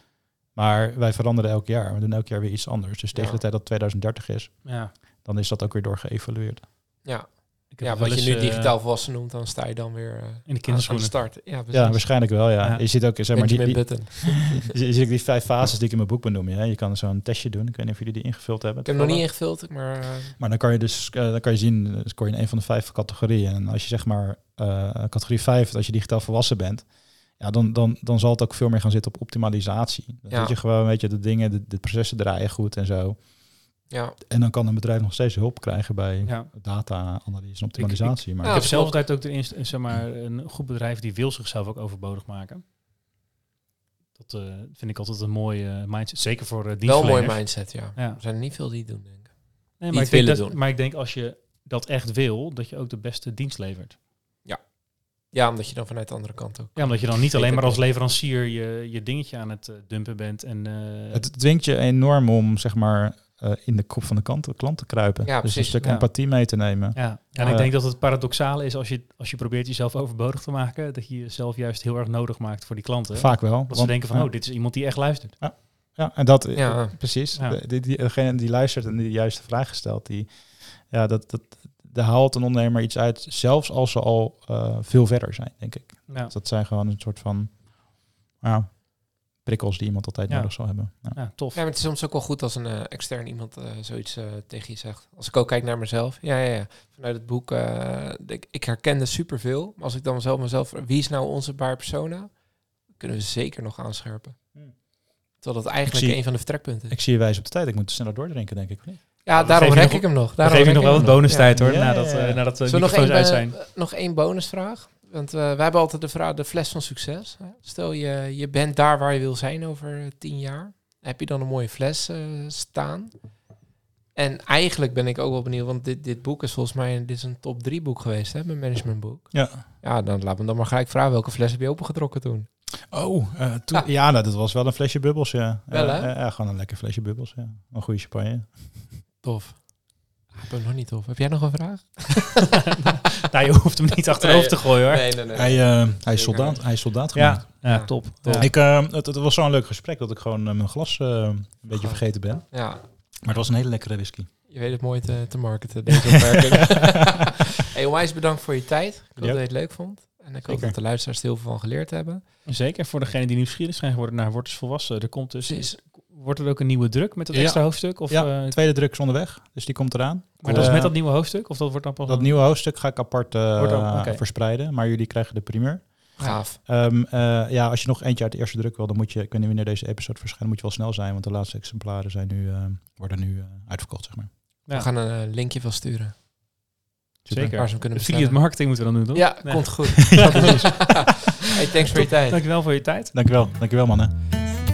Maar wij veranderen elk jaar. We doen elk jaar weer iets anders. Dus tegen Ja. de tijd dat 2030 is, Ja, dan is dat ook weer doorgeëvalueerd. ja. Ik heb ja wat je nu eh, digitaal volwassen noemt, dan sta je dan weer eh, in de aan- aan de kinderschoenen. start. Ja, waarschijnlijk wel, ja. Ja. Je ziet ook, zeg maar, die, die, je ziet ook die vijf fases die ik in mijn boek benoem. Ja. Je kan zo'n testje doen. Ik weet niet of jullie die ingevuld hebben. Ik heb hem nog niet ingevuld, maar... eh, Maar dan kan je dus eh, dan kan je zien, eh, scoor je in een van de vijf categorieën. En als je zeg maar eh, categorie 5, als je digitaal volwassen bent, ja, dan, dan, dan zal het ook veel meer gaan zitten op optimalisatie. Dan Ja. Dat je gewoon, weet je, de dingen, de, de processen draaien goed en zo. Ja, En dan kan een bedrijf nog steeds hulp krijgen bij Ja. data-analyse en optimalisatie. maar Ja, ik heb zelf altijd ook de inst- zeg maar, een goed bedrijf die wil zichzelf ook overbodig maken. Dat eh, vind ik altijd een mooie mindset. Zeker voor uh, wel een mooie mindset, ja. Ja. Er zijn er niet veel die het doen, denk ik. Nee, maar, ik denk willen dat, doen. maar ik denk als je dat echt wil, dat je ook de beste dienst levert. Ja, omdat je dan vanuit de andere kant ook... Ja, omdat je dan niet alleen maar als leverancier je, je dingetje aan het eh, dumpen bent. En, eh, Het dwingt je enorm om zeg maar eh, in de kop van de klant, klant te kruipen. Ja, dus een precies. stuk Ja. empathie mee te nemen. Ja, en Ja. ik denk dat het paradoxale is als je, als je probeert jezelf overbodig te maken, dat je jezelf juist heel erg nodig maakt voor die klanten. Vaak wel. dat ze want- denken van, ja. oh, dit is iemand die echt luistert. Ja, en dat, Ja. eh, precies. Ja. De- die, die, degene die luistert en die de juiste vraag stelt, die, ja, dat, dat, daar haalt een ondernemer iets uit, zelfs als ze al eh, veel verder zijn, denk ik. Ja, Dus dat zijn gewoon een soort van ja, prikkels die iemand altijd Ja. nodig zal hebben. Ja. ja tof. Ja, maar het is soms ook wel goed als een eh, extern iemand eh, zoiets eh, tegen je zegt. Als ik ook kijk naar mezelf. Ja, ja, ja. Vanuit het boek, eh, ik, ik herkende superveel. Maar als ik dan zelf mezelf... Wie is nou onze bar persona? Kunnen we zeker nog aanscherpen. Hmm. Terwijl dat eigenlijk zie- een van de vertrekpunten is. Ik zie je wijs op de tijd. Ik moet sneller doordrinken, denk ik. Ja, we daarom rek ik hem nog. Daarom geef je rek nog wel ik wat bonustijd Ja. hoor, Ja, nadat, ja, ja. eh, nadat we nog microfoons één, uit zijn. nog één bonusvraag? Want eh wij hebben altijd de vraag, de fles van succes. Stel je, je bent daar waar je wil zijn over eh, tien jaar. Heb je dan een mooie fles eh, staan? En eigenlijk ben ik ook wel benieuwd, want dit, dit boek is volgens mij dit is een top drie boek geweest, hè, mijn managementboek. Ja. Ja, dan laat me dan maar gelijk vragen, welke fles heb je opengetrokken toen? Oh, toen, Ah. ja, nou, dat was wel een flesje bubbels, ja. Wel, hè? ja, gewoon een lekker flesje bubbels, ja. Een goede champagne. Tof. Ik ben nog niet tof. Heb jij nog een vraag? Nou, je hoeft hem niet achterover Nee, te gooien hoor. Nee, nee, nee. Hij, eh, hij, is soldaat, hij is soldaat gemaakt. Ja, top. Top. Ja. Ik, eh, het, het was zo'n leuk gesprek dat ik gewoon eh, mijn glas eh, een beetje Oh. vergeten ben. Ja, Maar het was een hele lekkere whisky. je weet het mooi te, te marketen, deze opmerking. hey, onwijs bedankt voor je tijd. Ik hoop dat je het leuk vond. En ik hoop Zeker. dat de luisteraars er heel veel van geleerd hebben. Zeker, voor degenen die nieuwsgierig zijn geworden naar Word eens Volwassen. Er komt dus, Precies. Wordt er ook een nieuwe druk met dat Ja. extra hoofdstuk? Of, ja, eh, tweede druk is onderweg, dus die komt eraan. maar dat is met Eh, dat nieuwe hoofdstuk? Of dat wordt dan pas... Dat een- nieuwe hoofdstuk ga ik apart eh, Wordt ook- oké. verspreiden, maar jullie krijgen de primeur. Gaaf. Ehm, eh, ja, als je nog eentje uit de eerste druk wil, dan moet je, ik weet niet wanneer deze episode verschijnt, moet je wel snel zijn, want de laatste exemplaren zijn nu, eh, worden nu eh, uitverkocht, zeg maar. Ja. We gaan een linkje van sturen. Super. Zeker. Waar ze hem kunnen Affiliate bestellen. marketing moeten we dan doen, toch? Ja, Nee. komt goed. hey, thanks voor je tijd. Dankjewel voor je tijd. Dankjewel, dankjewel mannen.